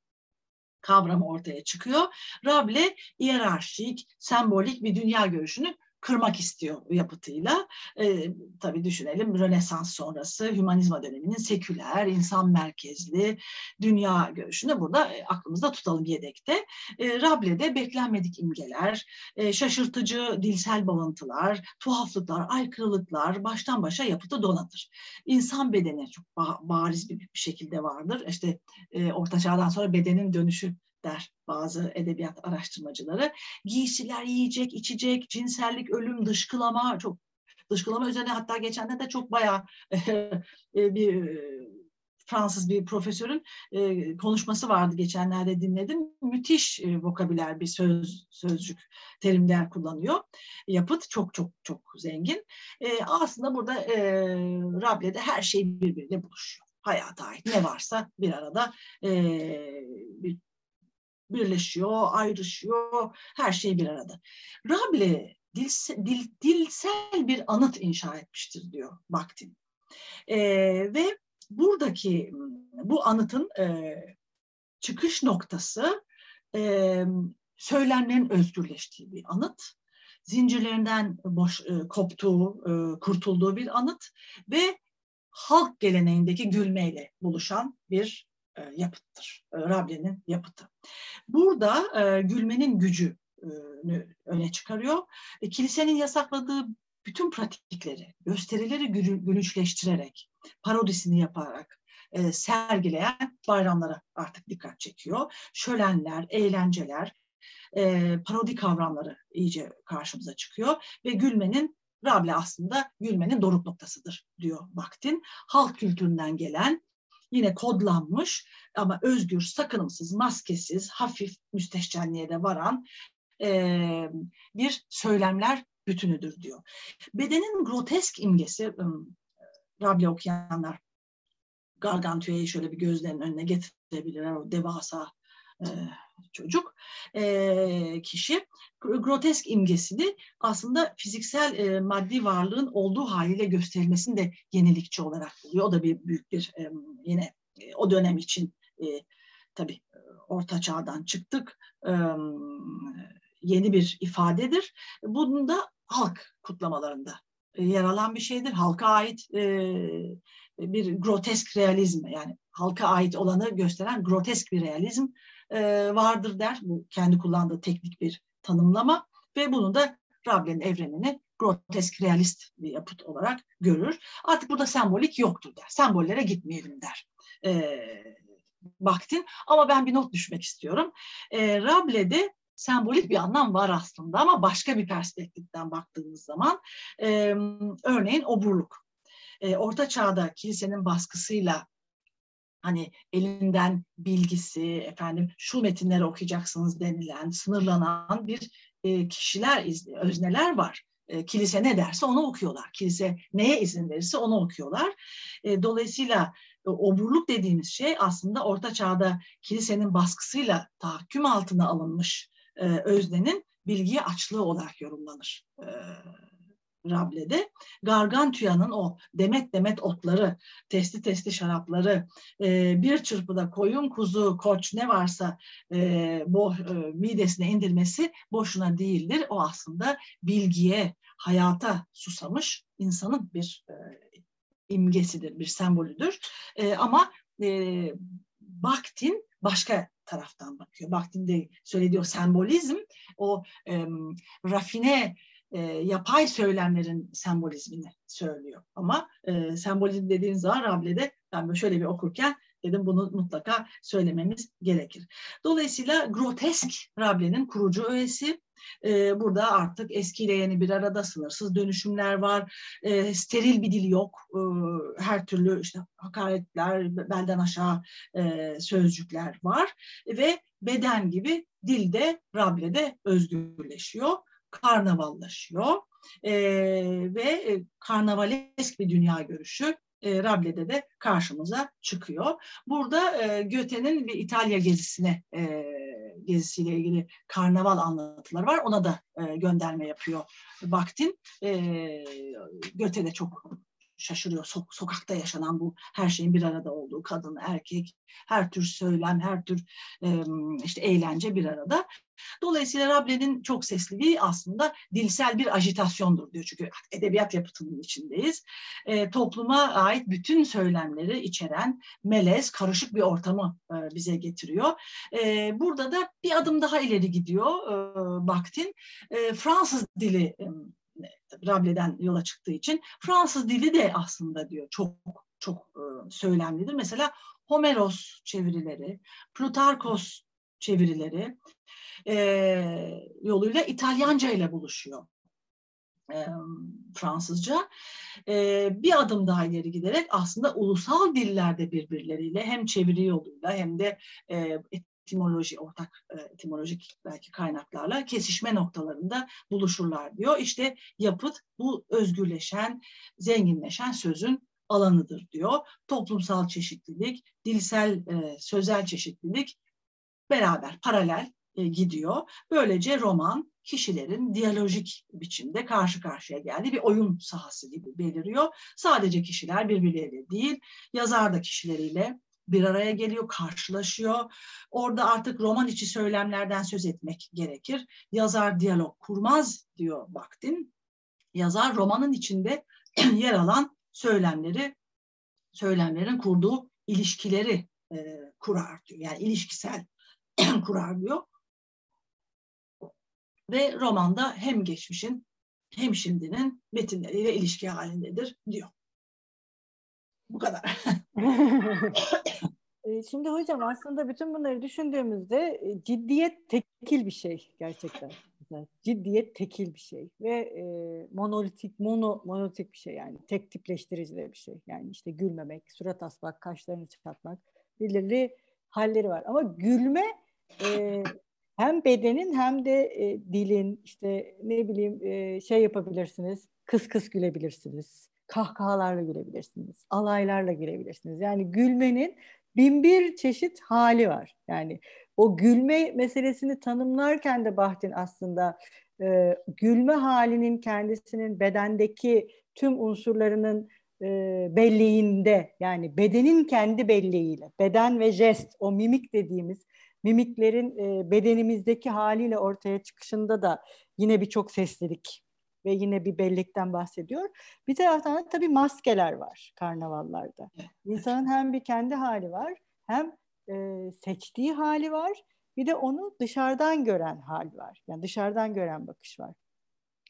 kavramı ortaya çıkıyor. Rable hiyerarşik, sembolik bir dünya görüşünü kırmak istiyor yapıtıyla. E, tabii düşünelim Rönesans sonrası hümanizma döneminin seküler, insan merkezli dünya görüşünü burada aklımızda tutalım yedekte. E, Rable'de beklenmedik imgeler, e, şaşırtıcı dilsel bağıntılar, tuhaflıklar, aykırılıklar baştan başa yapıtı donatır. İnsan bedeni çok bariz bir şekilde vardır. İşte e, Orta Çağ'dan sonra bedenin dönüşü der bazı edebiyat araştırmacıları. Giysiler, yiyecek, içecek, cinsellik, ölüm, dışkılama çok dışkılama üzerine hatta geçenlerde çok bayağı <laughs> e, bir Fransız bir profesörün e, konuşması vardı geçenlerde dinledim. Müthiş e, vokabüler bir söz sözcük terimler kullanıyor. Yapıt çok çok çok zengin. E, aslında burada e, Rable'de her şey birbiriyle buluşuyor. Hayata ait ne varsa bir arada e, bir birleşiyor, ayrışıyor, her şey bir arada. Rable dilse, dil, dilsel bir anıt inşa etmiştir diyor Bakhtin. E, ve buradaki bu anıtın e, çıkış noktası e, söylenmenin özgürleştiği bir anıt. Zincirlerinden boş e, koptuğu, e, kurtulduğu bir anıt ve halk geleneğindeki gülmeyle buluşan bir e, yapıttır. E, Rable'nin yapıtı. Burada e, gülmenin gücünü öne çıkarıyor. Kilisenin yasakladığı bütün pratikleri, gösterileri gülünçleştirerek, parodisini yaparak sergileyen bayramlara artık dikkat çekiyor. Şölenler, eğlenceler, parodi kavramları iyice karşımıza çıkıyor ve gülmenin Rable aslında gülmenin doruk noktasıdır diyor Bakhtin. Halk kültüründen gelen yine kodlanmış ama özgür, sakınımsız, maskesiz, hafif müstehcenliğe de varan e, bir söylemler bütünüdür diyor. Bedenin grotesk imgesi, Rabia okuyanlar Gargantua'yı şöyle bir gözlerinin önüne getirebilirler. O devasa e, çocuk e, kişi grotesk imgesini aslında fiziksel e, maddi varlığın olduğu haliyle gösterilmesini de yenilikçi olarak buluyor. O da bir büyük bir e, yine e, o dönem için e, tabii orta çağdan çıktık. E, yeni bir ifadedir. Bunun da halk kutlamalarında yer alan bir şeydir. Halka ait e, bir grotesk realizm yani halka ait olanı gösteren grotesk bir realizm e, vardır der. Bu kendi kullandığı teknik bir tanımlama ve bunu da Rabel'in evrenini grotesk realist bir yapıt olarak görür. Artık burada sembolik yoktur der. Sembollere gitmeyelim der. E, Bakhtin. Ama ben bir not düşmek istiyorum. E, Rable'de sembolik bir anlam var aslında ama başka bir perspektiften baktığımız zaman e, örneğin oburluk. E, Orta Çağ'da kilisenin baskısıyla hani elinden bilgisi, efendim şu metinleri okuyacaksınız denilen, sınırlanan bir e, kişiler, özneler var. E, kilise ne derse onu okuyorlar. Kilise neye izin verirse onu okuyorlar. E, dolayısıyla e, oburluk dediğimiz şey aslında Orta Çağ'da kilisenin baskısıyla tahakküm altına alınmış e, öznenin bilgiye açlığı olarak yorumlanır. E, Rable'de Gargantua'nın o demet demet otları, testi testi şarapları, e, bir çırpıda koyun, kuzu, koç ne varsa e, bo, e, midesine indirmesi boşuna değildir. O aslında bilgiye, hayata susamış insanın bir e, imgesidir, bir sembolüdür. E, ama e, Bakhtin başka taraftan bakıyor. Bakhtin de söylediği sembolizm, o e, rafine e, yapay söylemlerin sembolizmini söylüyor. Ama e, sembolizm dediğin zaman Rable'de ben böyle şöyle bir okurken dedim bunu mutlaka söylememiz gerekir. Dolayısıyla grotesk Rable'nin kurucu öğesi e, burada artık eskiyle yeni bir arada sınırsız dönüşümler var. E, steril bir dil yok. E, her türlü işte hakaretler, belden aşağı e, sözcükler var ve beden gibi dilde Rable'de özgürleşiyor, karnavallaşıyor e, ve karnavalesk bir dünya görüşü e, Rable'de de karşımıza çıkıyor. Burada e, Göte'nin bir İtalya gezisine e, gezisiyle ilgili karnaval anlatıları var. Ona da e, gönderme yapıyor Baktin. E, Göte de çok şaşırıyor. So- sokakta yaşanan bu her şeyin bir arada olduğu kadın, erkek, her tür söylem, her tür e, işte eğlence bir arada. Dolayısıyla Rable'nin çok sesliliği aslında dilsel bir ajitasyondur diyor. Çünkü edebiyat yapıtının içindeyiz. E, topluma ait bütün söylemleri içeren melez, karışık bir ortamı e, bize getiriyor. E, burada da bir adım daha ileri gidiyor e, Bakhtin. E, Fransız dili e, Rable'den yola çıktığı için Fransız dili de aslında diyor çok çok e, söylemlidir. Mesela Homeros çevirileri, Plutarkos çevirileri e, yoluyla İtalyanca ile buluşuyor. E, Fransızca e, bir adım daha ileri giderek aslında ulusal dillerde birbirleriyle hem çeviri yoluyla hem de e, etimoloji, ortak e, etimolojik belki kaynaklarla kesişme noktalarında buluşurlar diyor. İşte yapıt bu özgürleşen, zenginleşen sözün alanıdır diyor. Toplumsal çeşitlilik, dilsel, e, sözel çeşitlilik beraber, paralel e, gidiyor. Böylece roman kişilerin diyalojik biçimde karşı karşıya geldiği bir oyun sahası gibi beliriyor. Sadece kişiler birbirleriyle değil, yazar da kişileriyle bir araya geliyor, karşılaşıyor. Orada artık roman içi söylemlerden söz etmek gerekir. Yazar diyalog kurmaz diyor Bakhtin. Yazar romanın içinde <clears throat> yer alan söylemleri, söylemlerin kurduğu ilişkileri e, kurar diyor. Yani ilişkisel <clears throat> kurar diyor. Ve romanda hem geçmişin hem şimdinin metinleriyle ilişki halindedir diyor. Bu kadar. <laughs> Şimdi hocam aslında bütün bunları düşündüğümüzde ciddiyet tekil bir şey gerçekten. Ciddiyet tekil bir şey ve e, monolitik, mono, monolitik bir şey yani tek tipleştirici bir şey. Yani işte gülmemek, surat asmak, kaşlarını çıkartmak belirli halleri var. Ama gülme e, hem bedenin hem de e, dilin işte ne bileyim e, şey yapabilirsiniz, kıs kıs gülebilirsiniz kahkahalarla gülebilirsiniz, alaylarla gülebilirsiniz. Yani gülmenin bin bir çeşit hali var. Yani o gülme meselesini tanımlarken de Bahtin aslında e, gülme halinin kendisinin bedendeki tüm unsurlarının e, belleğinde yani bedenin kendi belleğiyle beden ve jest o mimik dediğimiz mimiklerin e, bedenimizdeki haliyle ortaya çıkışında da yine birçok seslilik ve yine bir bellekten bahsediyor. Bir taraftan da tabii maskeler var karnavallarda. İnsanın hem bir kendi hali var hem e, seçtiği hali var bir de onu dışarıdan gören hal var. Yani dışarıdan gören bakış var.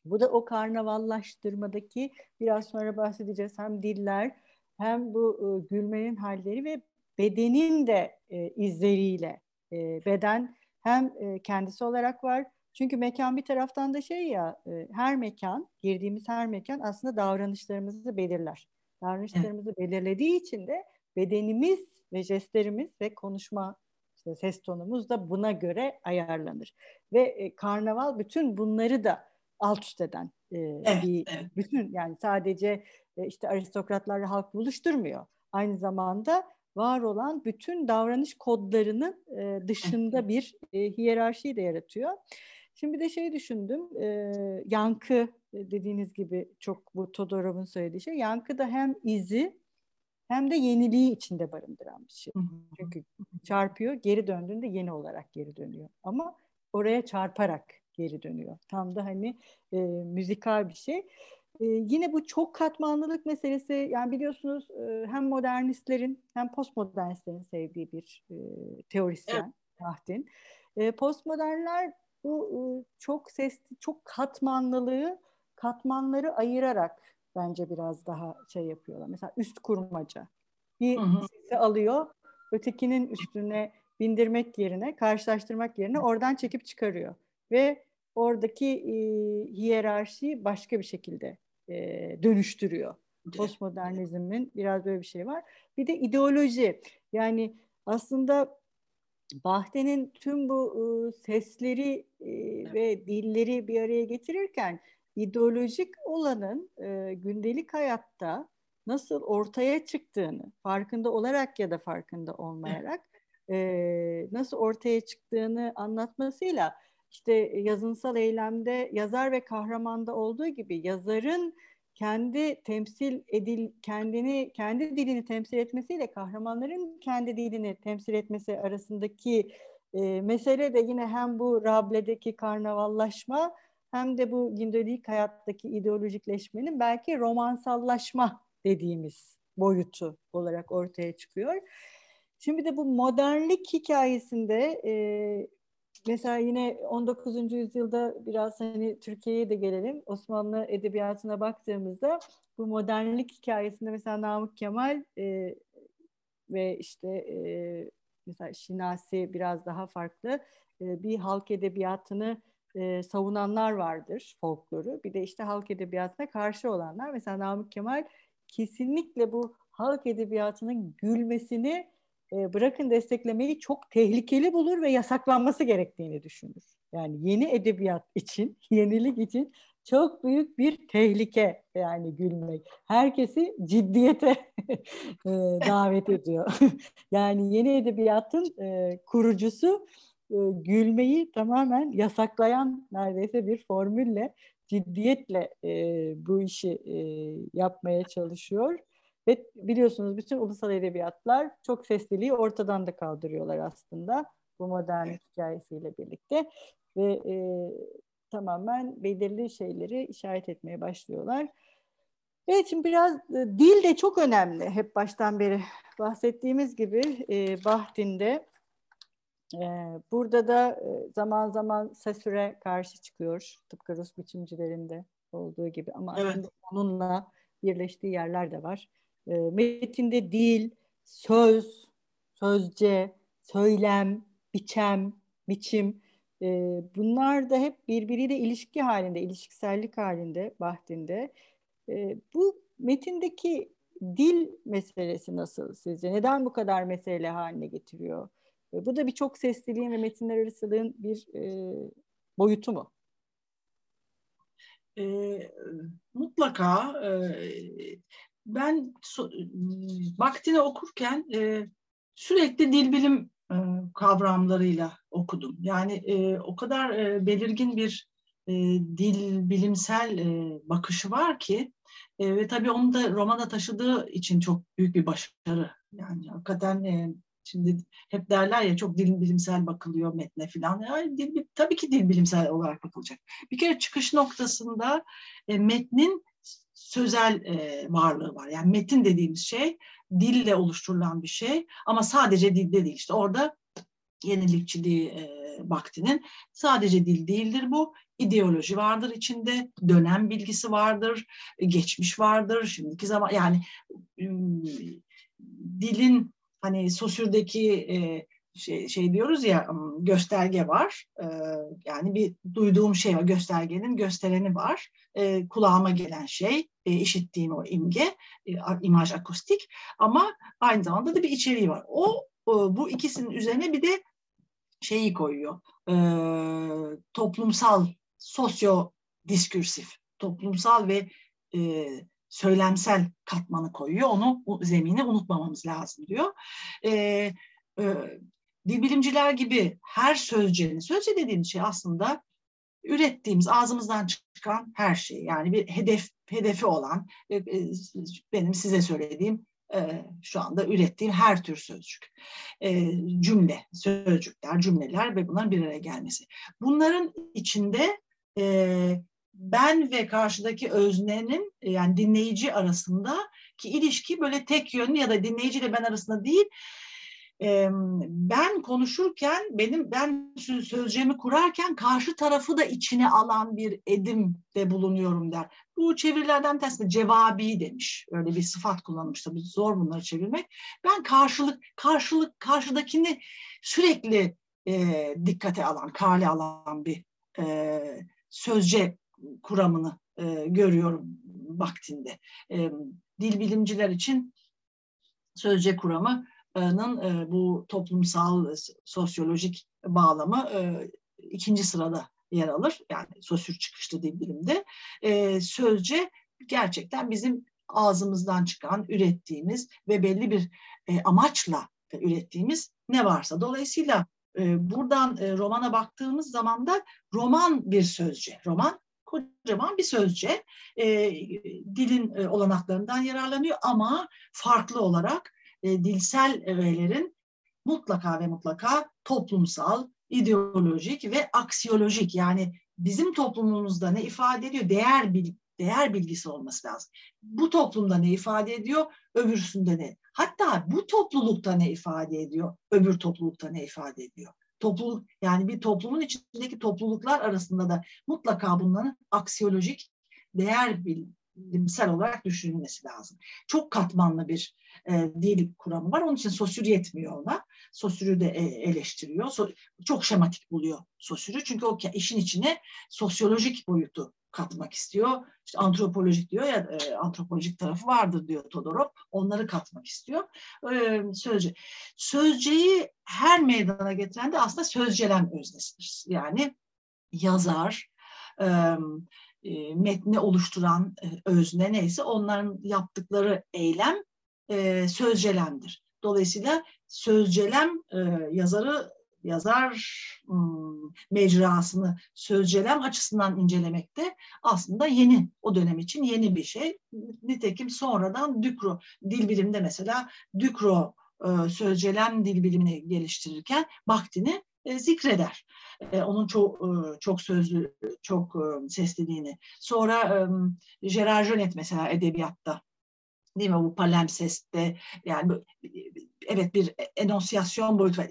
Bu da o karnavallaştırmadaki biraz sonra bahsedeceğiz hem diller hem bu e, gülmenin halleri ve bedenin de e, izleriyle e, beden hem e, kendisi olarak var çünkü mekan bir taraftan da şey ya e, her mekan, girdiğimiz her mekan aslında davranışlarımızı belirler. Davranışlarımızı evet. belirlediği için de bedenimiz ve jestlerimiz ve konuşma işte ses tonumuz da buna göre ayarlanır. Ve e, karnaval bütün bunları da alt üst eden e, evet, bir evet. bütün yani sadece e, işte aristokratlarla halk buluşturmuyor. Aynı zamanda var olan bütün davranış kodlarının e, dışında bir e, hiyerarşiyi de yaratıyor. Şimdi de şey düşündüm, e, yankı dediğiniz gibi çok bu Todorov'un söylediği şey, yankı da hem izi hem de yeniliği içinde barındıran bir şey. Çünkü çarpıyor, geri döndüğünde yeni olarak geri dönüyor. Ama oraya çarparak geri dönüyor. Tam da hani e, müzikal bir şey. E, yine bu çok katmanlılık meselesi, yani biliyorsunuz e, hem modernistlerin hem postmodernistlerin sevdiği bir e, teorisyen, evet. Tahdin. E, postmodernler bu çok sesli, çok katmanlılığı katmanları ayırarak bence biraz daha şey yapıyorlar. Mesela üst kurmaca. Bir hı hı. sesi alıyor, ötekinin üstüne bindirmek yerine, karşılaştırmak yerine oradan çekip çıkarıyor. Ve oradaki e, hiyerarşiyi başka bir şekilde e, dönüştürüyor. Postmodernizmin biraz böyle bir şey var. Bir de ideoloji. Yani aslında Bahçe'nin tüm bu e, sesleri e, ve dilleri bir araya getirirken ideolojik olanın e, gündelik hayatta nasıl ortaya çıktığını farkında olarak ya da farkında olmayarak e, <laughs> nasıl ortaya çıktığını anlatmasıyla işte yazınsal eylemde yazar ve kahramanda olduğu gibi yazarın kendi temsil edil kendini kendi dilini temsil etmesiyle kahramanların kendi dilini temsil etmesi arasındaki e, mesele de yine hem bu Rable'deki karnavallaşma hem de bu gündelik hayattaki ideolojikleşmenin belki romansallaşma dediğimiz boyutu olarak ortaya çıkıyor. Şimdi de bu modernlik hikayesinde e, mesela yine 19. yüzyılda biraz hani Türkiye'ye de gelelim. Osmanlı edebiyatına baktığımızda bu modernlik hikayesinde mesela Namık Kemal e, ve işte e, mesela Şinasi biraz daha farklı e, bir halk edebiyatını e, savunanlar vardır folkloru. Bir de işte halk edebiyatına karşı olanlar. Mesela Namık Kemal kesinlikle bu halk edebiyatının gülmesini e, bırakın desteklemeyi çok tehlikeli bulur ve yasaklanması gerektiğini düşünür. Yani yeni edebiyat için, <laughs> yenilik için çok büyük bir tehlike yani gülmek. Herkesi ciddiyete <laughs> e, davet ediyor. <laughs> yani yeni edebiyatın e, kurucusu gülmeyi tamamen yasaklayan neredeyse bir formülle, ciddiyetle bu işi yapmaya çalışıyor. Ve biliyorsunuz bütün ulusal edebiyatlar çok sesliliği ortadan da kaldırıyorlar aslında bu modern hikayesiyle birlikte. Ve e, tamamen belirli şeyleri işaret etmeye başlıyorlar. Evet şimdi biraz e, dil de çok önemli. Hep baştan beri bahsettiğimiz gibi e, Bahtin'de e, burada da e, zaman zaman Sesure karşı çıkıyor. Tıpkı Rus biçimcilerinde olduğu gibi ama evet. aslında onunla birleştiği yerler de var. E, metinde dil, söz, sözce, söylem, biçem, biçim e, bunlar da hep birbiriyle ilişki halinde, ilişkisellik halinde Bahtin'de. E, bu metindeki dil meselesi nasıl sizce? Neden bu kadar mesele haline getiriyor? E, bu da birçok sesliliğin ve metinler arasılığın bir e, boyutu mu? E, mutlaka e, ben vaktini okurken e, sürekli dil bilim e, kavramlarıyla okudum. Yani e, o kadar e, belirgin bir e, dil bilimsel e, bakışı var ki e, ve tabii onu da romana taşıdığı için çok büyük bir başarı. Yani hakikaten e, Şimdi hep derler ya çok dil bilimsel bakılıyor metne falan. Yani dil, tabii ki dil bilimsel olarak bakılacak. Bir kere çıkış noktasında e, metnin sözel e, varlığı var. Yani metin dediğimiz şey dille oluşturulan bir şey ama sadece dilde değil. İşte orada yenilikçiliği e, vaktinin sadece dil değildir bu. ideoloji vardır içinde, dönem bilgisi vardır, geçmiş vardır, şimdiki zaman yani dilin hani sosürdeki e, şey, şey diyoruz ya gösterge var. E, yani bir duyduğum şey var. Göstergenin göstereni var. E, kulağıma gelen şey, e, işittiğim o imge, e, imaj akustik. Ama aynı zamanda da bir içeriği var. O, o bu ikisinin üzerine bir de şeyi koyuyor. E, toplumsal, sosyo diskursif, toplumsal ve e, söylemsel katmanı koyuyor. Onu zemini unutmamamız lazım diyor. E, e, dil bilimciler gibi her sözcüğün, sözcü dediğim şey aslında ürettiğimiz ağzımızdan çıkan her şey. Yani bir hedef hedefi olan e, e, benim size söylediğim e, şu anda ürettiğim her tür sözcük, cümle, sözcükler, cümleler ve bunların bir araya gelmesi. Bunların içinde ben ve karşıdaki öznenin yani dinleyici arasında ki ilişki böyle tek yönlü ya da dinleyici ile ben arasında değil ben konuşurken benim ben sözcüğümü kurarken karşı tarafı da içine alan bir edimde bulunuyorum der. Bu çevirilerden tersine cevabi demiş. Öyle bir sıfat kullanmış tabii zor bunları çevirmek. Ben karşılık karşılık karşıdakini sürekli e, dikkate alan, kale alan bir e, sözce kuramını e, görüyorum vaktinde. E, dil bilimciler için sözce kuramı e, bu toplumsal e, sosyolojik bağlamı e, ikinci sırada yer alır. Yani sosür çıkışlı dil bilimde. Sözce gerçekten bizim ağzımızdan çıkan, ürettiğimiz ve belli bir amaçla ürettiğimiz ne varsa. Dolayısıyla buradan romana baktığımız zaman da roman bir sözce. Roman kocaman bir sözce. dilin olanaklarından yararlanıyor ama farklı olarak e, dilsel öğelerin mutlaka ve mutlaka toplumsal, ideolojik ve aksiyolojik yani bizim toplumumuzda ne ifade ediyor? Değer bil, değer bilgisi olması lazım. Bu toplumda ne ifade ediyor? Öbürsünde ne? Hatta bu toplulukta ne ifade ediyor? Öbür toplulukta ne ifade ediyor? Topluluk yani bir toplumun içindeki topluluklar arasında da mutlaka bunların aksiyolojik değer bil, bilimsel olarak düşünülmesi lazım. Çok katmanlı bir e, dil kuramı var. Onun için sosür yetmiyor ona. Sosürü de e, eleştiriyor. So, çok şematik buluyor sosürü. Çünkü o işin içine sosyolojik boyutu katmak istiyor. İşte antropolojik diyor ya e, antropolojik tarafı vardır diyor Todorov. Onları katmak istiyor. E, sözce. Sözceyi her meydana getiren de aslında sözcelem öznesidir. Yani yazar, e, e, metni oluşturan e, özne neyse onların yaptıkları eylem e, sözcelemdir. Dolayısıyla sözcelem e, yazarı yazar hmm, mecrasını sözcelem açısından incelemekte aslında yeni o dönem için yeni bir şey. Nitekim sonradan Dükro dil bilimde mesela Dükro e, sözcelem dil bilimini geliştirirken Bakhtin'i e, zikreder. E, onun çok e, çok sözlü, çok e, sesliliğini. Sonra Gerard Jonet mesela edebiyatta değil mi bu palimpseste yani evet bir enonsiyasyon boyutu var.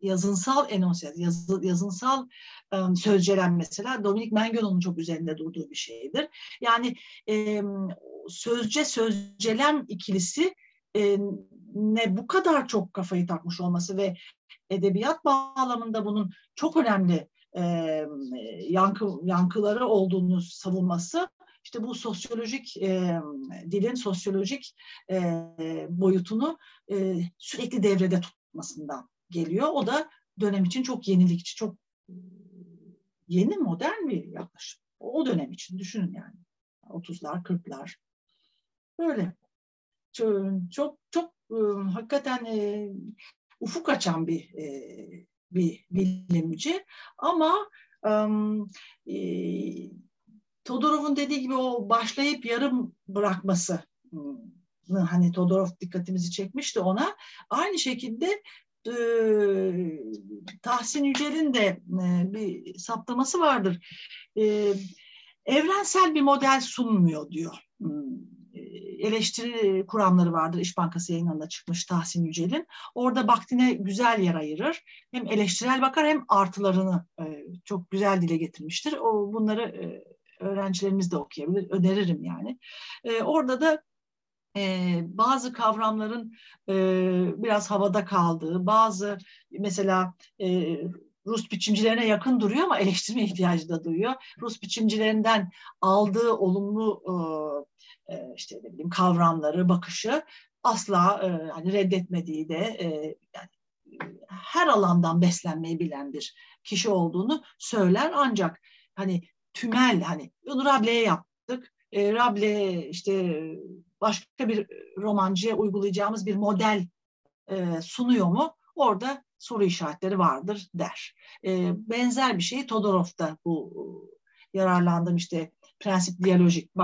Yazınsal enonsiyasyon, yazı, yazınsal sözcelem mesela Dominik Mengel'in çok üzerinde durduğu bir şeydir. Yani e, sözce sözcelem ikilisi e, ne bu kadar çok kafayı takmış olması ve edebiyat bağlamında bunun çok önemli e, yankı, yankıları olduğunu savunması işte bu sosyolojik e, dilin sosyolojik e, boyutunu e, sürekli devrede tutmasından geliyor. O da dönem için çok yenilikçi, çok yeni modern bir yaklaşım. O dönem için düşünün yani. 30'lar, 40'lar. Böyle. Çok çok, çok e, hakikaten e, ufuk açan bir e, bir bilimci ama e, Todorov'un dediği gibi o başlayıp yarım bırakması hani Todorov dikkatimizi çekmişti ona. Aynı şekilde e, Tahsin Yücel'in de e, bir saptaması vardır. E, evrensel bir model sunmuyor diyor. E, eleştiri kuramları vardır. İş Bankası yayınlarında çıkmış Tahsin Yücel'in. Orada vaktine güzel yer ayırır. Hem eleştirel bakar hem artılarını e, çok güzel dile getirmiştir. O bunları e, öğrencilerimiz de okuyabilir. Öneririm yani. Orada da e, bazı kavramların e, biraz havada kaldığı, bazı mesela e, Rus biçimcilerine yakın duruyor ama eleştirme ihtiyacı da duyuyor. Rus biçimcilerinden aldığı olumlu e, işte ne bileyim kavramları, bakışı asla e, hani reddetmediği de e, yani her alandan beslenmeyi bilen bir kişi olduğunu söyler ancak hani tümel hani bunu Rable'ye yaptık. E, Rable işte başka bir romancıya uygulayacağımız bir model e, sunuyor mu? Orada soru işaretleri vardır der. E, benzer bir şeyi Todorov da bu yararlandım işte prensip diyalojik,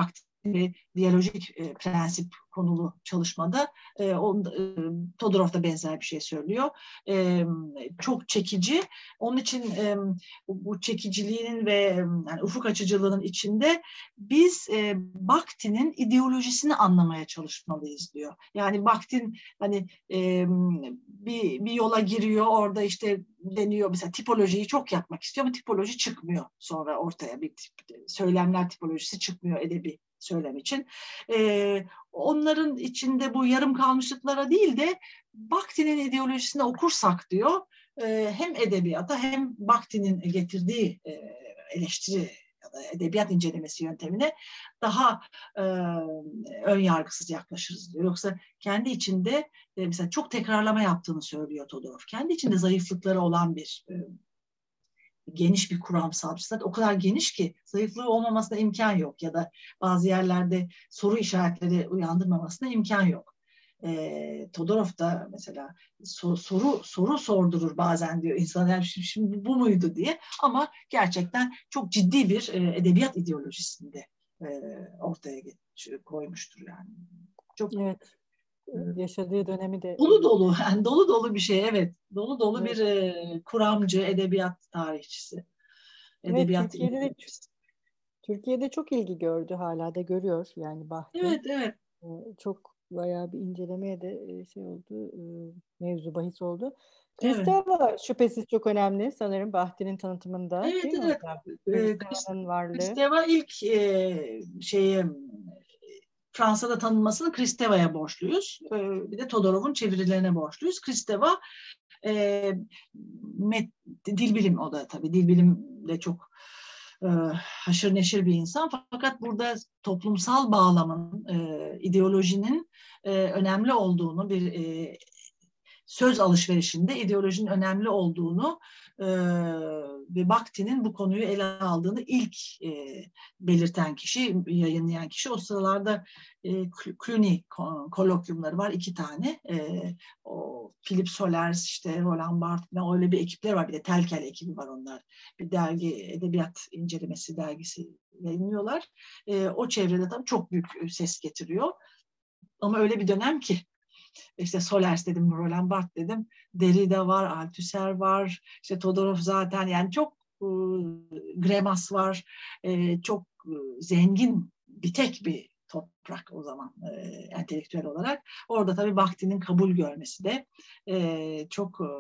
bir diyalojik e, prensip konulu çalışmada e, on, e, Todorov da benzer bir şey söylüyor. E, çok çekici. Onun için e, bu çekiciliğinin ve yani ufuk açıcılığının içinde biz e, Bakhtin'in ideolojisini anlamaya çalışmalıyız diyor. Yani Bakhtin hani e, bir, bir yola giriyor orada işte deniyor mesela tipolojiyi çok yapmak istiyor ama tipoloji çıkmıyor sonra ortaya bir söylemler tipolojisi çıkmıyor edebi söylem için. E, onların içinde bu yarım kalmışlıklara değil de Bakhtin'in ideolojisini okursak diyor e, hem edebiyata hem Bakhtin'in getirdiği e, eleştiri edebiyat incelemesi yöntemine daha e, ön yargısız yaklaşırız diyor. Yoksa kendi içinde e, mesela çok tekrarlama yaptığını söylüyor Todorov. Kendi içinde zayıflıkları olan bir e, geniş bir kuramsal bir O kadar geniş ki zayıflığı olmamasına imkan yok ya da bazı yerlerde soru işaretleri uyandırmamasına imkan yok. E, Todorov da mesela so, soru soru sordurur bazen diyor insan yani şimdi, şimdi bu muydu diye ama gerçekten çok ciddi bir e, edebiyat ideolojisinde e, ortaya koymuştur yani. Çok evet yaşadığı dönemi de dolu dolu yani dolu dolu bir şey evet dolu dolu evet. bir e, kuramcı edebiyat tarihçisi edebiyat evet, Türkiye'de de, Türkiye'de çok ilgi gördü hala da görüyor yani Bahtı. Evet evet. Çok bayağı bir incelemeye de şey oldu mevzu bahis oldu. Kristeva evet. şüphesiz çok önemli sanırım Bahti'nin tanıtımında. Evet evet. Kristeva'nın varlığı. Kristeva ilk e, şeyi Fransa'da tanınmasını Kristeva'ya borçluyuz. Ee, bir de Todorov'un çevirilerine borçluyuz. Kristeva e, met, dil bilim o da tabii dil bilimde çok e, haşır neşir bir insan. Fakat burada toplumsal bağlamın, e, ideolojinin e, önemli olduğunu bir e, söz alışverişinde ideolojinin önemli olduğunu ve Bakhti'nin bu konuyu ele aldığını ilk e, belirten kişi, yayınlayan kişi. O sıralarda e, Cluny kolokyumları var iki tane. E, o Philip Solers, işte Roland Barthes falan öyle bir ekipler var. Bir de Telkel ekibi var onlar. Bir dergi, edebiyat incelemesi dergisi yayınlıyorlar. E, o çevrede tabii çok büyük ses getiriyor. Ama öyle bir dönem ki işte Solers dedim, Roland Barthes dedim. Derrida var, Althusser var, işte Todorov zaten yani çok e, Gremas var, e, çok e, zengin bir tek bir toprak o zaman e, entelektüel olarak. Orada tabii Bakhti'nin kabul görmesi de e, çok e,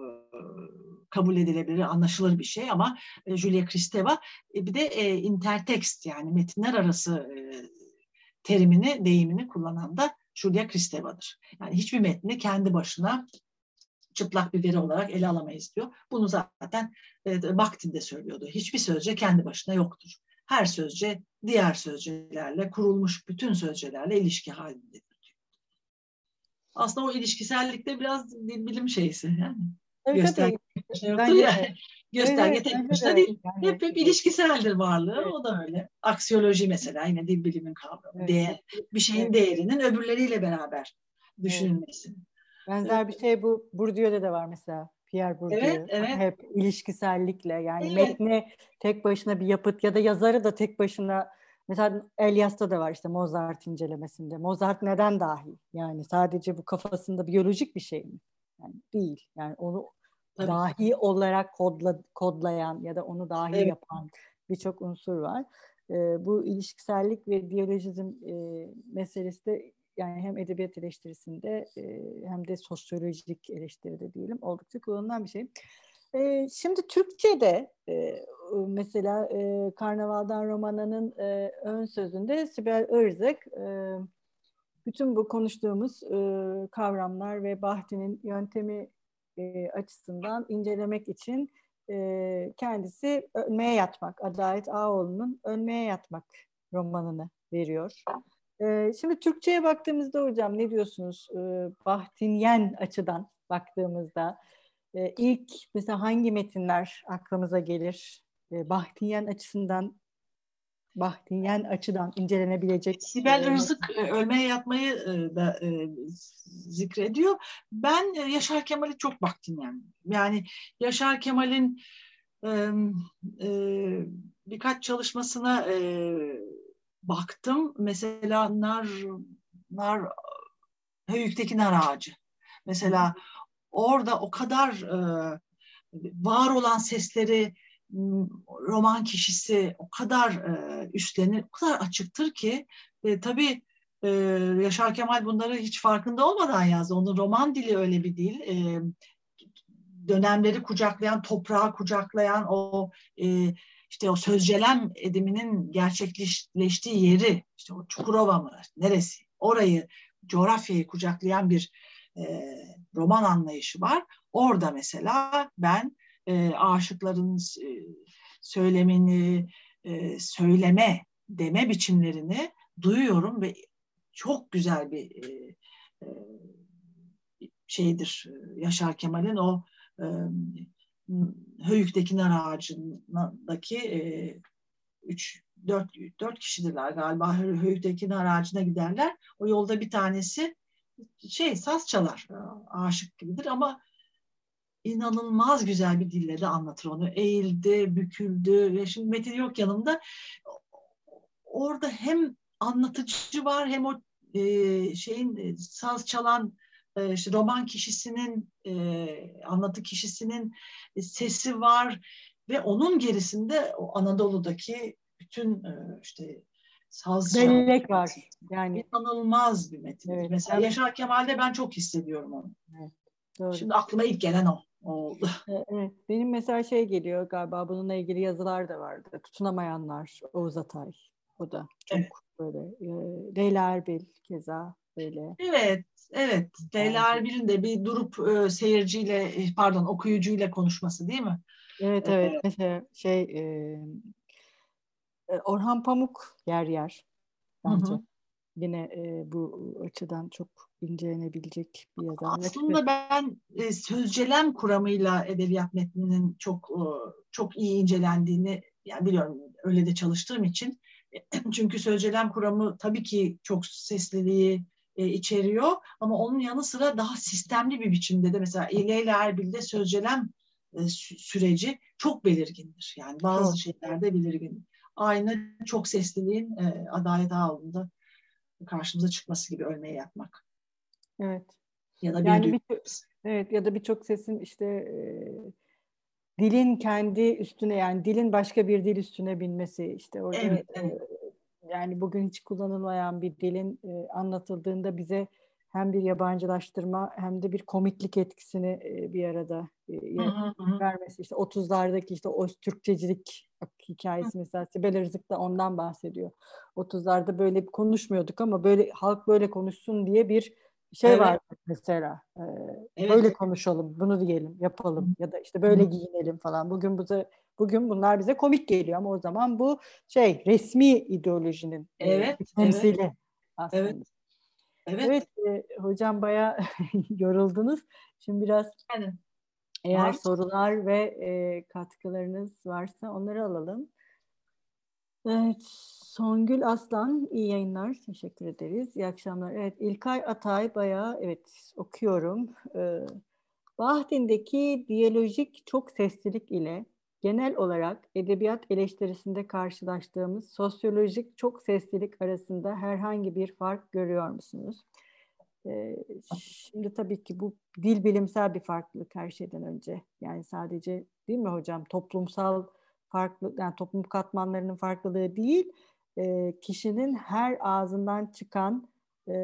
kabul edilebilir, anlaşılır bir şey ama e, Julia Kristeva e, bir de e, intertext yani metinler arası e, terimini, deyimini kullanan da Julia Kristeva'dır. Yani hiçbir metni kendi başına çıplak bir veri olarak ele alamayız diyor. Bunu zaten e, Bakhtin söylüyordu. Hiçbir sözce kendi başına yoktur. Her sözce diğer sözcülerle, kurulmuş bütün sözcülerle ilişki halindedir. Aslında o ilişkisellikte biraz bilim şeysi yani. Evet, Gösterge şey yoktur ya. Gösterge evet, tek başına değil. Yani, hep, hep ilişkiseldir varlığı. Evet. O da öyle. Aksiyoloji mesela yine dil bilimin kavramı. Evet. Değer, bir şeyin evet. değerinin öbürleriyle beraber düşünülmesi. Evet. Benzer evet. bir şey bu Bourdieu'da da var mesela. Pierre Bourdieu. Evet, evet. Hep ilişkisellikle yani evet. metni tek başına bir yapıt ya da yazarı da tek başına mesela Elias'ta da var işte Mozart incelemesinde. Mozart neden dahi? Yani sadece bu kafasında biyolojik bir şey mi? Yani değil. Yani onu Tabii. dahi olarak kodla, kodlayan ya da onu dahi evet. yapan birçok unsur var. E, bu ilişkisellik ve biyolojizm e, meselesi de yani hem edebiyat eleştirisinde e, hem de sosyolojik eleştiride diyelim oldukça kullanılan bir şey. E, şimdi Türkçe'de e, mesela e, Karnaval'dan Romana'nın e, ön sözünde Sibel Irzık e, bütün bu konuştuğumuz e, kavramlar ve Bahti'nin yöntemi e, açısından incelemek için e, kendisi Ölmeye Yatmak, Adalet Ağoğlu'nun Ölmeye Yatmak romanını veriyor. E, şimdi Türkçe'ye baktığımızda hocam ne diyorsunuz? E, Bahtinyen açıdan baktığımızda e, ilk mesela hangi metinler aklımıza gelir? E, Bahtinyen açısından Bahtiyen açıdan incelenebilecek. Sibel e, Rızık e, ölmeye yatmayı e, da zikrediyor. Ben Yaşar Kemal'i çok Bahtiyen. Yani Yaşar Kemal'in birkaç çalışmasına baktım mesela nar nar Höyük'teki nar ağacı. Mesela orada o kadar e, var olan sesleri roman kişisi o kadar e, üstlenir, o kadar açıktır ki e, tabii e, Yaşar Kemal bunları hiç farkında olmadan yazdı. Onun roman dili öyle bir dil. E, dönemleri kucaklayan, toprağı kucaklayan o e, işte o sözcelem ediminin gerçekleştiği yeri, işte o Çukurova mı, neresi, orayı, coğrafyayı kucaklayan bir e, roman anlayışı var. Orada mesela ben e, aşıkların e, söylemini, e, söyleme, deme biçimlerini duyuyorum ve çok güzel bir e, e, şeydir Yaşar Kemal'in o e, Höyük'teki nar ağacındaki e, üç, dört, dört kişidirler galiba Höyük'teki nar ağacına giderler. O yolda bir tanesi şey saz çalar aşık gibidir ama inanılmaz güzel bir dille de anlatır onu. Eğildi, büküldü ve şimdi Metin yok yanımda. Orada hem anlatıcı var hem o e, şeyin e, saz çalan e, işte roman kişisinin e, anlatı kişisinin e, sesi var ve onun gerisinde o Anadolu'daki bütün e, işte saz bellek var. Yani inanılmaz bir metin. Evet, Mesela evet. Yaşar Kemal'de ben çok hissediyorum onu. Evet, doğru. Şimdi aklıma ilk gelen o oldu. <laughs> Evet, benim mesela şey geliyor galiba bununla ilgili yazılar da vardı. Tutunamayanlar, Oğuz Atay. O da çok evet. böyle. E, Leyla Erbil keza böyle. Evet, evet. Leyla Erbil'in de bir durup e, seyirciyle, e, pardon okuyucuyla konuşması değil mi? Evet, evet. evet. Mesela şey e, e, Orhan Pamuk yer yer bence. Hı hı. Yine e, bu açıdan çok incelenebilecek bir yazar. Aslında ben e, sözcelem kuramıyla edebiyat metninin çok e, çok iyi incelendiğini yani biliyorum öyle de çalıştığım için. <clears throat> Çünkü sözcelem kuramı tabii ki çok sesliliği e, içeriyor ama onun yanı sıra daha sistemli bir biçimde de mesela Leyla Erbil'de sözcelem e, süreci çok belirgindir. Yani bazı çok. şeylerde belirgin. Aynı çok sesliliğin e, Adalet Ağaoğlu'nda karşımıza çıkması gibi ölmeye yapmak. Evet. Ya da bir yani bir, evet ya da birçok sesin işte e, dilin kendi üstüne yani dilin başka bir dil üstüne binmesi işte orada evet, evet. E, yani bugün hiç kullanılmayan bir dilin e, anlatıldığında bize hem bir yabancılaştırma hem de bir komiklik etkisini bir arada vermesi. İşte 30'lardaki işte o Türkçecilik hikayesi mesela Sibel Rızık da ondan bahsediyor. 30'larda böyle konuşmuyorduk ama böyle halk böyle konuşsun diye bir şey evet. var mesela. E, evet. Böyle konuşalım, bunu diyelim, yapalım ya da işte böyle giyinelim falan. Bugün bu bugün bunlar bize komik geliyor ama o zaman bu şey resmi ideolojinin evet, temsili evet. aslında. Evet. Evet, evet e, hocam bayağı <laughs> yoruldunuz. Şimdi biraz evet. eğer var. sorular ve e, katkılarınız varsa onları alalım. Evet, Songül Aslan, iyi yayınlar. Teşekkür ederiz. İyi akşamlar. Evet, İlkay Atay bayağı, evet okuyorum. Ee, Bahdin'deki diyalojik çok seslilik ile genel olarak edebiyat eleştirisinde karşılaştığımız sosyolojik çok seslilik arasında herhangi bir fark görüyor musunuz? Ee, şimdi tabii ki bu dil bilimsel bir farklılık her şeyden önce. Yani sadece değil mi hocam toplumsal farklı yani toplum katmanlarının farklılığı değil e, kişinin her ağzından çıkan e,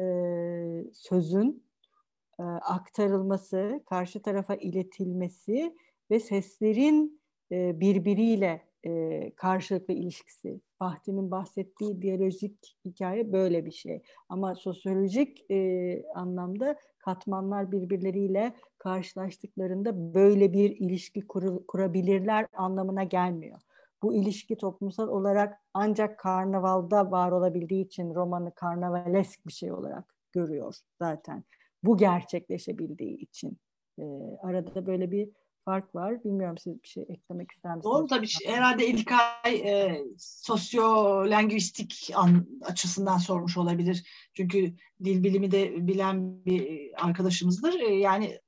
sözün e, aktarılması, karşı tarafa iletilmesi ve seslerin e, birbiriyle e, karşılıklı ilişkisi. Bahti'nin bahsettiği biyolojik hikaye böyle bir şey. Ama sosyolojik e, anlamda katmanlar birbirleriyle karşılaştıklarında böyle bir ilişki kur, kurabilirler anlamına gelmiyor. Bu ilişki toplumsal olarak ancak karnavalda var olabildiği için romanı karnavalesk bir şey olarak görüyor zaten. Bu gerçekleşebildiği için. E, arada böyle bir fark var. Bilmiyorum siz bir şey eklemek ister misiniz? Doğru tabii. Herhalde İlkay e, sosyolingüistik an, açısından sormuş olabilir. Çünkü dil bilimi de bilen bir arkadaşımızdır. E, yani e,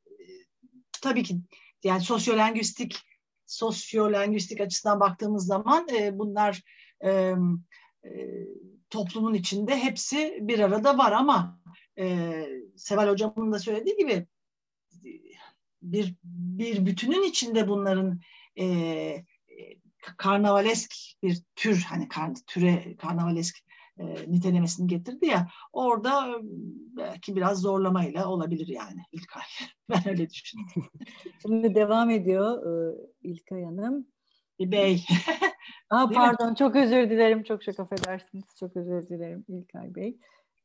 tabii ki yani sosyolingüistik sosyolingüistik açısından baktığımız zaman e, bunlar e, toplumun içinde hepsi bir arada var ama e, Seval Hocam'ın da söylediği gibi bir bir bütünün içinde bunların e, karnavalesk bir tür hani kar, türe karnavalesk e, nitelemesini getirdi ya orada belki biraz zorlamayla olabilir yani İlkay. <laughs> Ben öyle düşünüyorum. <laughs> Şimdi devam ediyor e, İlkay Hanım. Bey. <laughs> Aa, pardon çok özür dilerim. Çok çok affedersiniz. Çok özür dilerim İlkay Bey.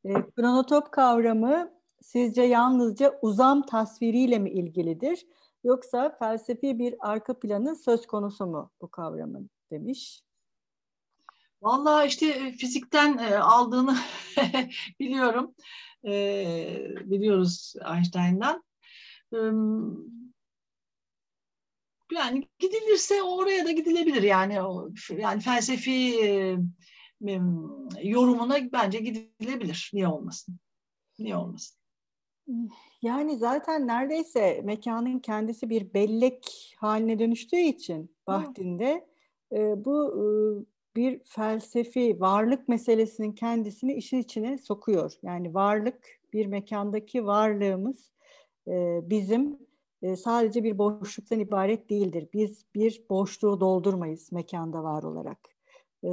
E, kronotop kavramı sizce yalnızca uzam tasviriyle mi ilgilidir? Yoksa felsefi bir arka planı söz konusu mu bu kavramın demiş. Vallahi işte e, fizikten e, aldığını <laughs> biliyorum. E, biliyoruz Einstein'dan. Yani gidilirse oraya da gidilebilir yani yani felsefi yorumuna bence gidilebilir. Niye olmasın? Niye olmasın? Yani zaten neredeyse mekanın kendisi bir bellek haline dönüştüğü için vaktinde e, bu e, bir felsefi varlık meselesinin kendisini işin içine sokuyor. Yani varlık bir mekandaki varlığımız e, bizim e, sadece bir boşluktan ibaret değildir. Biz bir boşluğu doldurmayız mekanda var olarak. E,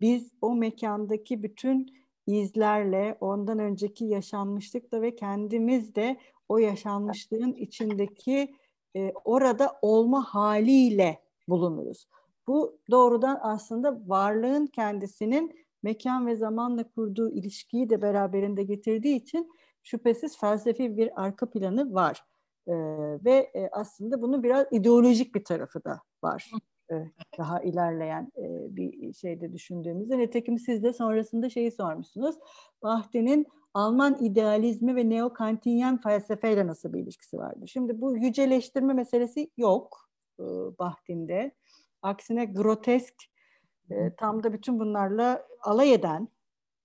biz o mekandaki bütün izlerle, ondan önceki yaşanmışlıkla ve kendimiz de o yaşanmışlığın içindeki e, orada olma haliyle bulunuruz. Bu doğrudan aslında varlığın kendisinin mekan ve zamanla kurduğu ilişkiyi de beraberinde getirdiği için şüphesiz felsefi bir arka planı var. Ee, ve e, aslında bunun biraz ideolojik bir tarafı da var. Daha ilerleyen bir şeyde düşündüğümüzde. Nitekim siz de sonrasında şeyi sormuşsunuz. Bahti'nin Alman idealizmi ve neokantiyen felsefeyle nasıl bir ilişkisi vardı? Şimdi bu yüceleştirme meselesi yok Bahtin'de. Aksine grotesk, tam da bütün bunlarla alay eden,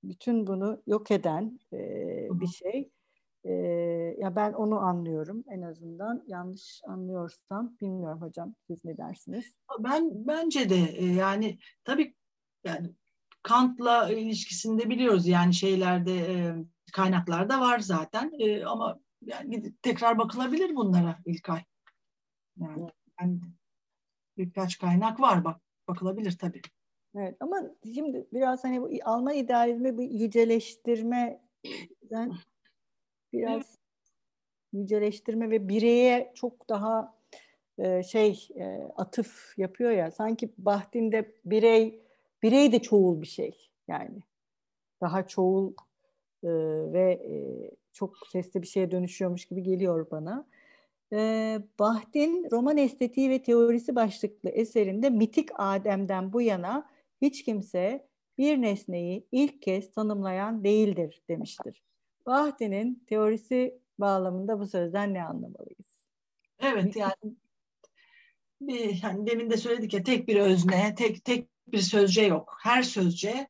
bütün bunu yok eden bir şey. E, ya ben onu anlıyorum en azından. Yanlış anlıyorsam bilmiyorum hocam siz ne dersiniz? Ben bence de e, yani tabii yani Kant'la ilişkisinde biliyoruz yani şeylerde e, kaynaklarda var zaten e, ama yani tekrar bakılabilir bunlara İlkay. Yani, yani birkaç kaynak var bak bakılabilir tabii. Evet ama şimdi biraz hani bu Alman idealizmi bir yüceleştirmeden biraz evet. yüceleştirme ve bireye çok daha e, şey e, atıf yapıyor ya sanki Bahtin'de birey birey de çoğul bir şey yani daha çoğul e, ve e, çok sesli bir şeye dönüşüyormuş gibi geliyor bana. E, Bahtin roman estetiği ve teorisi başlıklı eserinde mitik Adem'den bu yana hiç kimse bir nesneyi ilk kez tanımlayan değildir demiştir. Bahtin'in teorisi bağlamında bu sözden ne anlamalıyız? Evet yani bir, yani demin de söyledik ya tek bir özne, tek tek bir sözce yok. Her sözce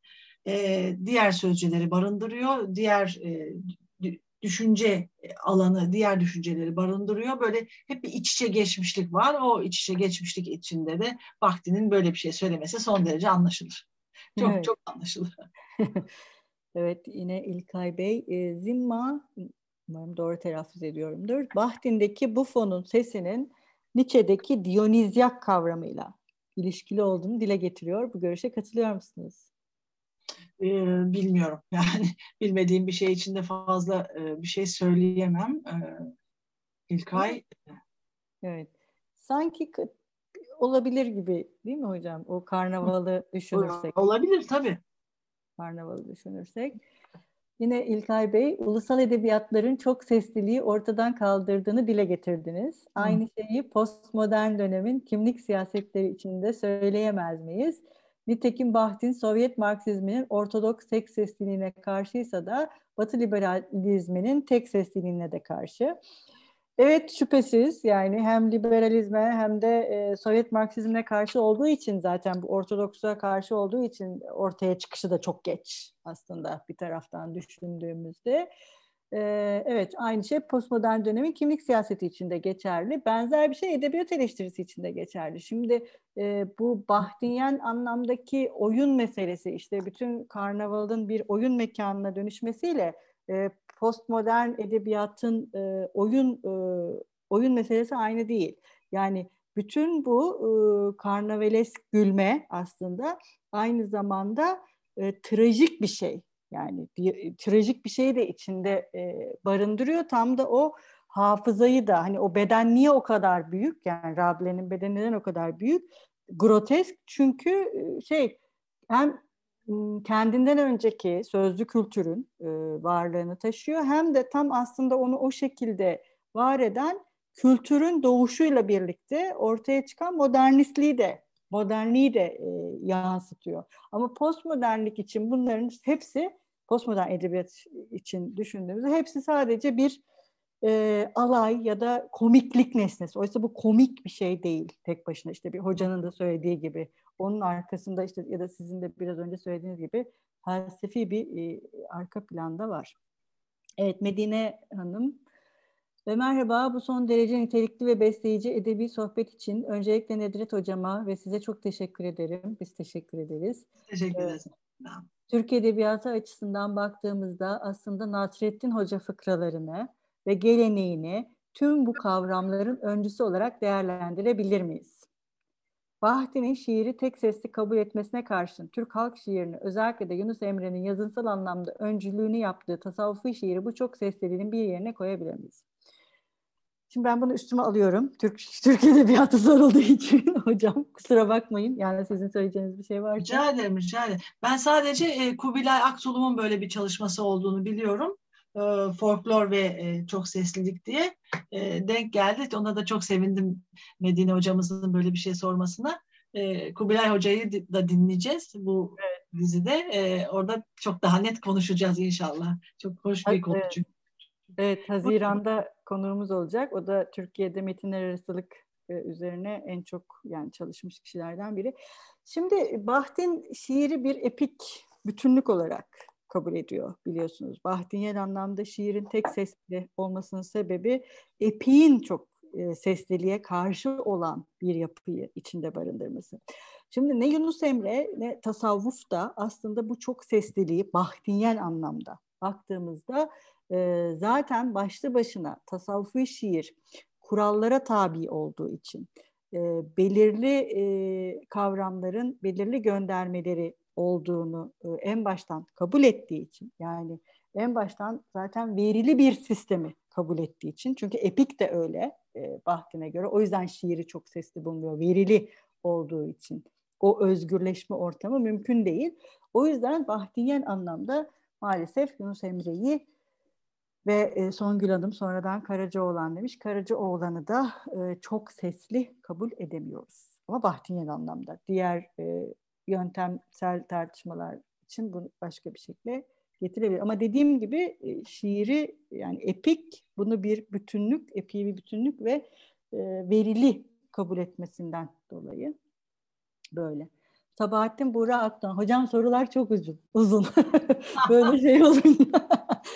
e, diğer sözceleri barındırıyor, diğer e, düşünce alanı, diğer düşünceleri barındırıyor. Böyle hep bir iç içe geçmişlik var. O iç içe geçmişlik içinde de vaktinin böyle bir şey söylemesi son derece anlaşılır. Çok evet. çok anlaşılır. <laughs> evet yine İlkay Bey. E, Zimma, umarım doğru telaffuz ediyorumdur. Bahtin'deki Buffon'un sesinin Nietzsche'deki Dionizyak kavramıyla ilişkili olduğunu dile getiriyor. Bu görüşe katılıyor musunuz? e, bilmiyorum. <laughs> Yani bilmediğim bir şey içinde fazla e, bir şey söyleyemem. E, İlkay. Evet. Sanki olabilir gibi değil mi hocam? O karnavalı düşünürsek. Olabilir tabii. Karnavalı düşünürsek. Yine İlkay Bey, ulusal edebiyatların çok sesliliği ortadan kaldırdığını dile getirdiniz. Aynı şeyi postmodern dönemin kimlik siyasetleri içinde söyleyemez miyiz? Nitekim Bahtin Sovyet Marksizminin Ortodoks tek sesliliğine karşıysa da Batı liberalizminin tek sesliliğine de karşı. Evet şüphesiz yani hem liberalizme hem de e, Sovyet Marksizmine karşı olduğu için zaten bu Ortodoks'a karşı olduğu için ortaya çıkışı da çok geç aslında bir taraftan düşündüğümüzde. Ee, evet aynı şey postmodern dönemin kimlik siyaseti içinde geçerli. Benzer bir şey edebiyat eleştirisi içinde geçerli. Şimdi e, bu Bahdiyyen anlamdaki oyun meselesi işte bütün karnavalın bir oyun mekanına dönüşmesiyle e, postmodern edebiyatın e, oyun e, oyun meselesi aynı değil. Yani bütün bu e, karnavalesk gülme aslında aynı zamanda e, trajik bir şey. Yani bir, trajik bir şey de içinde e, barındırıyor. Tam da o hafızayı da hani o beden niye o kadar büyük? Yani Rable'nin bedeni neden o kadar büyük? Grotesk çünkü e, şey hem kendinden önceki sözlü kültürün varlığını taşıyor hem de tam aslında onu o şekilde var eden kültürün doğuşuyla birlikte ortaya çıkan modernistliği de modernliği de e, yansıtıyor. Ama postmodernlik için bunların hepsi postmodern edebiyat için düşündüğümüzde hepsi sadece bir e, alay ya da komiklik nesnesi. Oysa bu komik bir şey değil tek başına. İşte bir hocanın da söylediği gibi. Onun arkasında işte ya da sizin de biraz önce söylediğiniz gibi felsefi bir e, arka planda var. Evet Medine Hanım ve merhaba, bu son derece nitelikli ve besleyici edebi sohbet için öncelikle Nedret Hocama ve size çok teşekkür ederim. Biz teşekkür ederiz. Teşekkür ederiz. Türk Edebiyatı açısından baktığımızda aslında Nasrettin Hoca fıkralarını ve geleneğini tüm bu kavramların öncüsü olarak değerlendirebilir miyiz? Bahti'nin şiiri tek sesli kabul etmesine karşın Türk halk şiirini özellikle de Yunus Emre'nin yazınsal anlamda öncülüğünü yaptığı tasavvufi şiiri bu çok sesliliğin bir yerine koyabilir miyiz? Şimdi ben bunu üstüme alıyorum. Türk, <laughs> Türk Edebiyatı sorulduğu için <laughs> hocam kusura bakmayın. Yani sizin söyleyeceğiniz bir şey var. Rica ederim, rica ederim. Ben sadece e, Kubilay Aksulum'un böyle bir çalışması olduğunu biliyorum. E, folklor ve e, çok seslilik diye e, denk geldi. Ona da çok sevindim Medine hocamızın böyle bir şey sormasına. Kubilay Hoca'yı da dinleyeceğiz bu evet. dizide. Orada çok daha net konuşacağız inşallah. Çok hoş bir konu çünkü. Evet, Haziran'da konuğumuz olacak. O da Türkiye'de metinler arasılık üzerine en çok yani çalışmış kişilerden biri. Şimdi Baht'in şiiri bir epik bütünlük olarak kabul ediyor biliyorsunuz. Bahtiyel anlamda şiirin tek sesli olmasının sebebi epiğin çok e, sesliliğe karşı olan bir yapıyı içinde barındırması. Şimdi ne Yunus Emre ne tasavvuf da aslında bu çok sesliliği bahtiyel anlamda baktığımızda e, zaten başlı başına tasavvufi şiir kurallara tabi olduğu için e, belirli e, kavramların belirli göndermeleri olduğunu e, en baştan kabul ettiği için yani en baştan zaten verili bir sistemi kabul ettiği için çünkü epik de öyle e, Bahtin'e göre o yüzden şiiri çok sesli bulmuyor verili olduğu için o özgürleşme ortamı mümkün değil. O yüzden Bahtiyen anlamda maalesef Yunus Emre'yi ve e, Songül Hanım sonradan Karacaoğlan demiş. Karacaoğlan'ı da e, çok sesli kabul edemiyoruz. Ama Bahtiyen anlamda. Diğer yöntemsel tartışmalar için bunu başka bir şekilde getirebilir. Ama dediğim gibi e, şiiri yani epik bunu bir bütünlük, epiği bir bütünlük ve e, verili kabul etmesinden dolayı böyle. Sabahattin Buğra Aktan. Hocam sorular çok uzun. Uzun. <laughs> böyle şey olunca.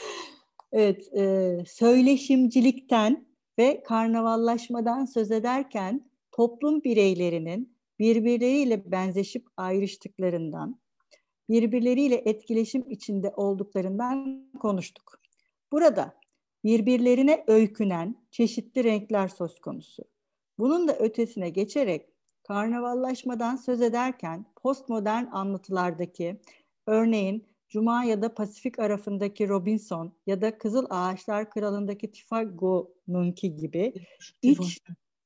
<laughs> evet, e, söyleşimcilikten ve karnavallaşmadan söz ederken toplum bireylerinin birbirleriyle benzeşip ayrıştıklarından, birbirleriyle etkileşim içinde olduklarından konuştuk. Burada birbirlerine öykünen çeşitli renkler söz konusu. Bunun da ötesine geçerek karnavallaşmadan söz ederken postmodern anlatılardaki örneğin Cuma ya da Pasifik arafındaki Robinson ya da Kızıl Ağaçlar Kralı'ndaki Tifago'nunki gibi iç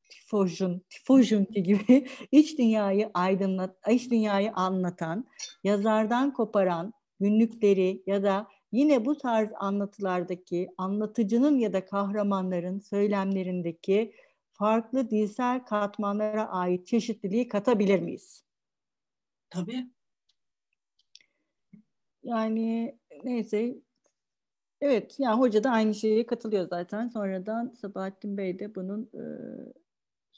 Tifojun, Tifojunki gibi <laughs> iç dünyayı aydınlat, iç dünyayı anlatan, yazardan koparan günlükleri ya da yine bu tarz anlatılardaki anlatıcının ya da kahramanların söylemlerindeki farklı dilsel katmanlara ait çeşitliliği katabilir miyiz? Tabii. Yani neyse Evet, yani hoca da aynı şeye katılıyor zaten. Sonradan Sabahattin Bey de bunun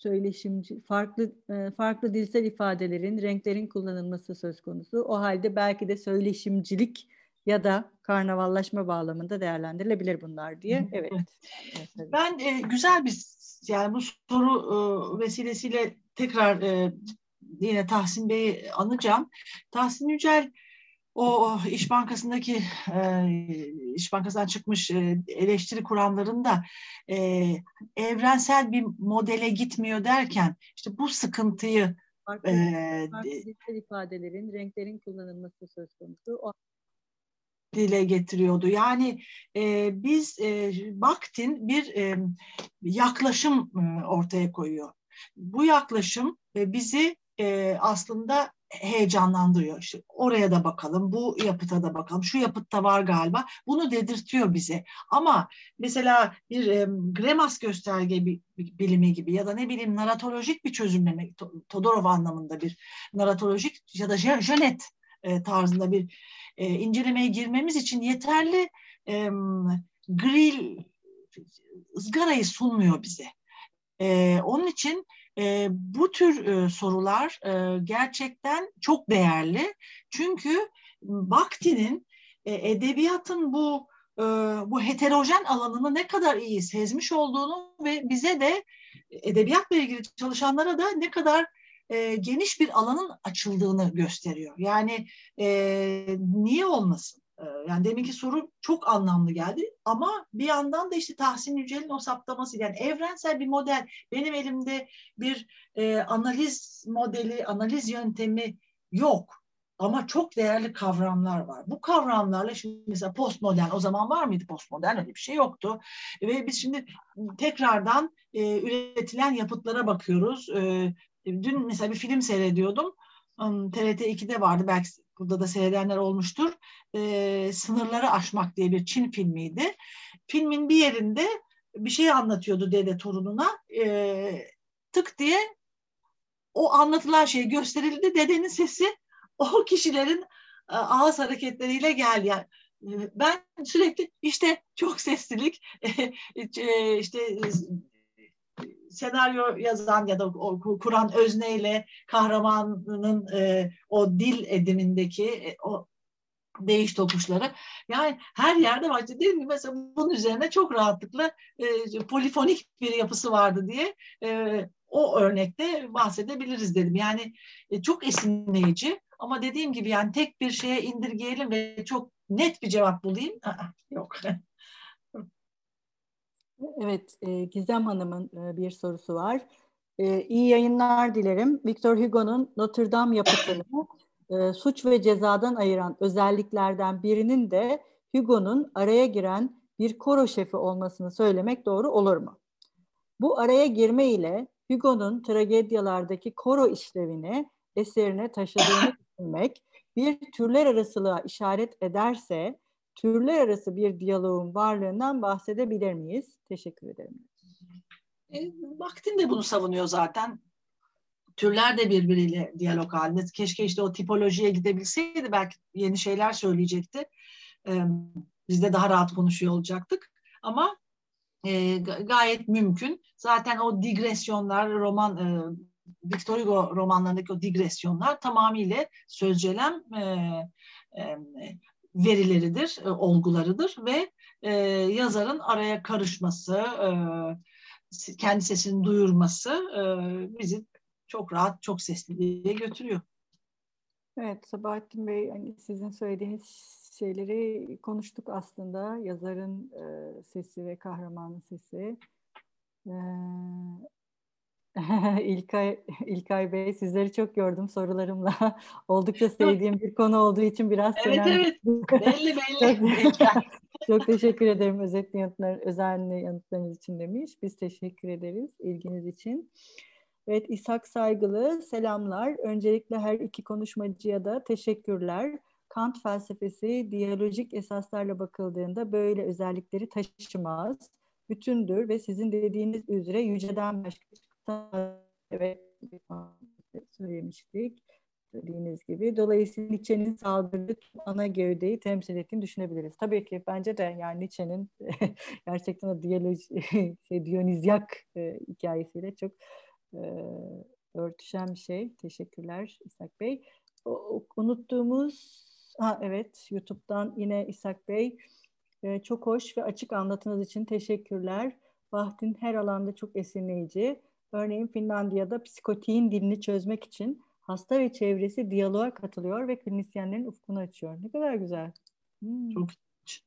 söyleşimci, farklı e, farklı dilsel ifadelerin, renklerin kullanılması söz konusu. O halde belki de söyleşimcilik ya da karnavallaşma bağlamında değerlendirilebilir bunlar diye. Evet. evet ben e, güzel bir yani bu soru e, vesilesiyle tekrar e, yine Tahsin Bey'i anacağım. Tahsin Yücel o İş Bankası'ndaki e, İş Bankası'ndan çıkmış e, eleştiri kuramlarında e, evrensel bir modele gitmiyor derken işte bu sıkıntıyı farklı, e, farklı ifadelerin, renklerin kullanılması söz konusu. O dile getiriyordu. Yani e, biz e, Bakhtin bir e, yaklaşım e, ortaya koyuyor. Bu yaklaşım e, bizi e, aslında heyecanlandırıyor. İşte oraya da bakalım, bu yapıta da bakalım, şu yapıtta var galiba. Bunu dedirtiyor bize. Ama mesela bir e, Gremas gösterge bilimi gibi ya da ne bileyim naratolojik bir çözümleme, Todorov anlamında bir naratolojik ya da Janet e, tarzında bir e, incelemeye girmemiz için yeterli e, grill ızgarayı sunmuyor bize. E, onun için e, bu tür e, sorular e, gerçekten çok değerli. Çünkü Bakhti'nin e, edebiyatın bu e, bu heterojen alanını ne kadar iyi sezmiş olduğunu ve bize de edebiyatla ilgili çalışanlara da ne kadar e, geniş bir alanın açıldığını gösteriyor. Yani e, niye olmasın? E, yani deminki soru çok anlamlı geldi ama bir yandan da işte Tahsin Yücel'in o saptaması yani evrensel bir model benim elimde bir e, analiz modeli, analiz yöntemi yok. Ama çok değerli kavramlar var. Bu kavramlarla şimdi mesela postmodern o zaman var mıydı postmodern öyle bir şey yoktu. Ve biz şimdi tekrardan e, üretilen yapıtlara bakıyoruz. E, Dün mesela bir film seyrediyordum. TRT 2'de vardı belki burada da seyredenler olmuştur. E, Sınırları Aşmak diye bir Çin filmiydi. Filmin bir yerinde bir şey anlatıyordu dede torununa. E, tık diye o anlatılan şey gösterildi. Dedenin sesi o kişilerin e, ağız hareketleriyle geldi. Yani e, ben sürekli işte çok seslilik, <laughs> e, işte senaryo yazan ya da o, kuran özneyle kahramanının e, o dil edimindeki e, o değiş tokuşları. Yani her yerde var. Dediğim gibi mesela bunun üzerine çok rahatlıkla e, polifonik bir yapısı vardı diye e, o örnekte bahsedebiliriz dedim. Yani e, çok esinleyici ama dediğim gibi yani tek bir şeye indirgeyelim ve çok net bir cevap bulayım. Aa, <laughs> yok. Evet, e, Gizem Hanım'ın e, bir sorusu var. E, iyi yayınlar dilerim. Victor Hugo'nun Notre Dame yapıtını e, suç ve cezadan ayıran özelliklerden birinin de Hugo'nun araya giren bir koro şefi olmasını söylemek doğru olur mu? Bu araya girme ile Hugo'nun tragedyalardaki koro işlevini eserine taşıdığını düşünmek bir türler arasılığa işaret ederse türler arası bir diyaloğun varlığından bahsedebilir miyiz? Teşekkür ederim. E, Vaktin de bunu savunuyor zaten. Türler de birbiriyle diyalog halinde. Keşke işte o tipolojiye gidebilseydi belki yeni şeyler söyleyecekti. E, biz de daha rahat konuşuyor olacaktık. Ama e, gayet mümkün. Zaten o digresyonlar, roman e, Victor Hugo romanlarındaki o digresyonlar tamamıyla sözcelem e, e, verileridir, e, olgularıdır ve e, yazarın araya karışması, e, kendi sesini duyurması e, bizi çok rahat, çok sesliliğe götürüyor. Evet, Sabahattin Bey, hani sizin söylediğiniz şeyleri konuştuk aslında. Yazarın e, sesi ve kahramanın sesi. E, <laughs> İlkay, İlkay Bey sizleri çok gördüm sorularımla. <laughs> Oldukça sevdiğim bir konu olduğu için biraz Evet evet belli <laughs> belli. çok teşekkür ederim özetli yanıtlar, özenli yanıtlarınız için demiş. Biz teşekkür ederiz ilginiz için. Evet İshak Saygılı selamlar. Öncelikle her iki konuşmacıya da teşekkürler. Kant felsefesi diyalojik esaslarla bakıldığında böyle özellikleri taşımaz, bütündür ve sizin dediğiniz üzere yüceden başka evet söylemiştik dediğiniz gibi. Dolayısıyla Nietzsche'nin saldırdığı ana gövdeyi temsil ettiğini düşünebiliriz. Tabii ki bence de yani Nietzsche'nin <laughs> gerçekten o diyaloji, <laughs> şey, Dionizyak e, hikayesiyle çok e, örtüşen bir şey. Teşekkürler İshak Bey. O, unuttuğumuz Ha, evet, YouTube'dan yine İshak Bey. Ee, çok hoş ve açık anlatınız için teşekkürler. Bahtin her alanda çok esinleyici. Örneğin Finlandiya'da psikotiğin dilini çözmek için hasta ve çevresi diyaloğa katılıyor ve klinisyenlerin ufkunu açıyor. Ne kadar güzel. Hmm. Çok ilginç.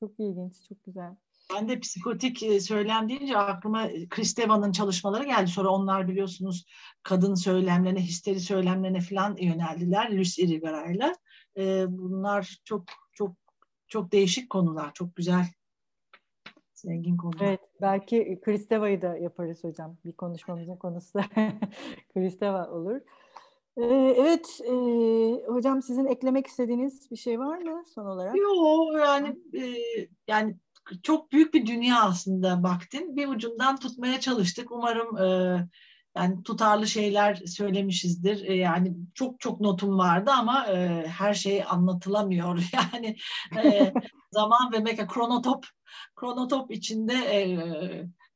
Çok ilginç, çok güzel. Ben de psikotik e, söylem deyince aklıma Chris Deva'nın çalışmaları geldi. Sonra onlar biliyorsunuz kadın söylemlerine, histeri söylemlerine falan yöneldiler Luce Irigaray E, bunlar çok çok çok değişik konular, çok güzel, zengin. Evet, belki Kristeva'yı da yaparız hocam. Bir konuşmamızın konusu <laughs> Kristeva olur. Ee, evet, e, hocam sizin eklemek istediğiniz bir şey var mı son olarak? Yok, yani e, yani çok büyük bir dünya aslında baktın. Bir ucundan tutmaya çalıştık. Umarım e, yani tutarlı şeyler söylemişizdir. E, yani çok çok notum vardı ama e, her şey anlatılamıyor. <laughs> Yani e, zaman ve meka kronotop kronotop içinde e,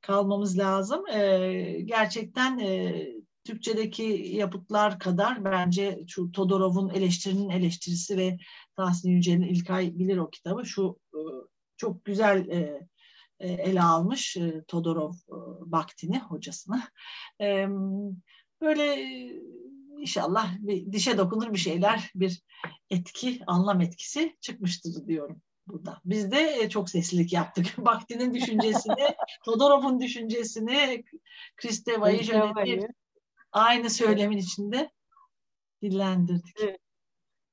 kalmamız lazım. E, gerçekten e, Türkçedeki yapıtlar kadar bence şu Todorov'un eleştirinin eleştirisi ve Tahsin Yücel'in İlkay bilir o kitabı şu e, çok güzel e, ele almış e, Todorov e, Baktini hocasını. E, böyle inşallah bir dişe dokunur bir şeyler, bir etki, anlam etkisi çıkmıştır diyorum burada. Biz de çok seslilik yaptık. <laughs> Baktinin düşüncesini, Todorov'un düşüncesini, Kristeva'yı şöyle aynı söylemin içinde dillendirdik. Evet.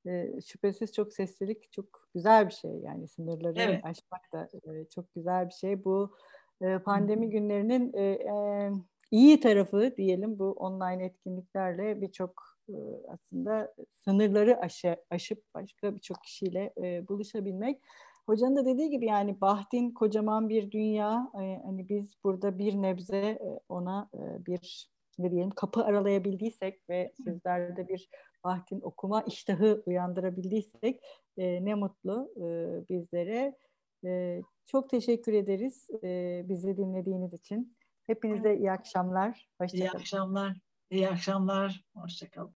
E, şüphesiz çok seslilik çok güzel bir şey yani sınırları evet. aşmak da e, çok güzel bir şey. Bu e, pandemi günlerinin e, e, iyi tarafı diyelim bu online etkinliklerle birçok e, aslında sınırları aşı, aşıp başka birçok kişiyle e, buluşabilmek. Hocanın da dediği gibi yani Bahtin kocaman bir dünya. E, hani biz burada bir nebze e, ona e, bir ne diyelim kapı aralayabildiysek ve sizlerde bir Bahtin okuma iştahı uyandırabildiysek e, ne mutlu e, bizlere. E, çok teşekkür ederiz e, bizi dinlediğiniz için. Hepinize iyi akşamlar. Hoşçakalın. İyi akşamlar. İyi akşamlar. Hoşçakalın.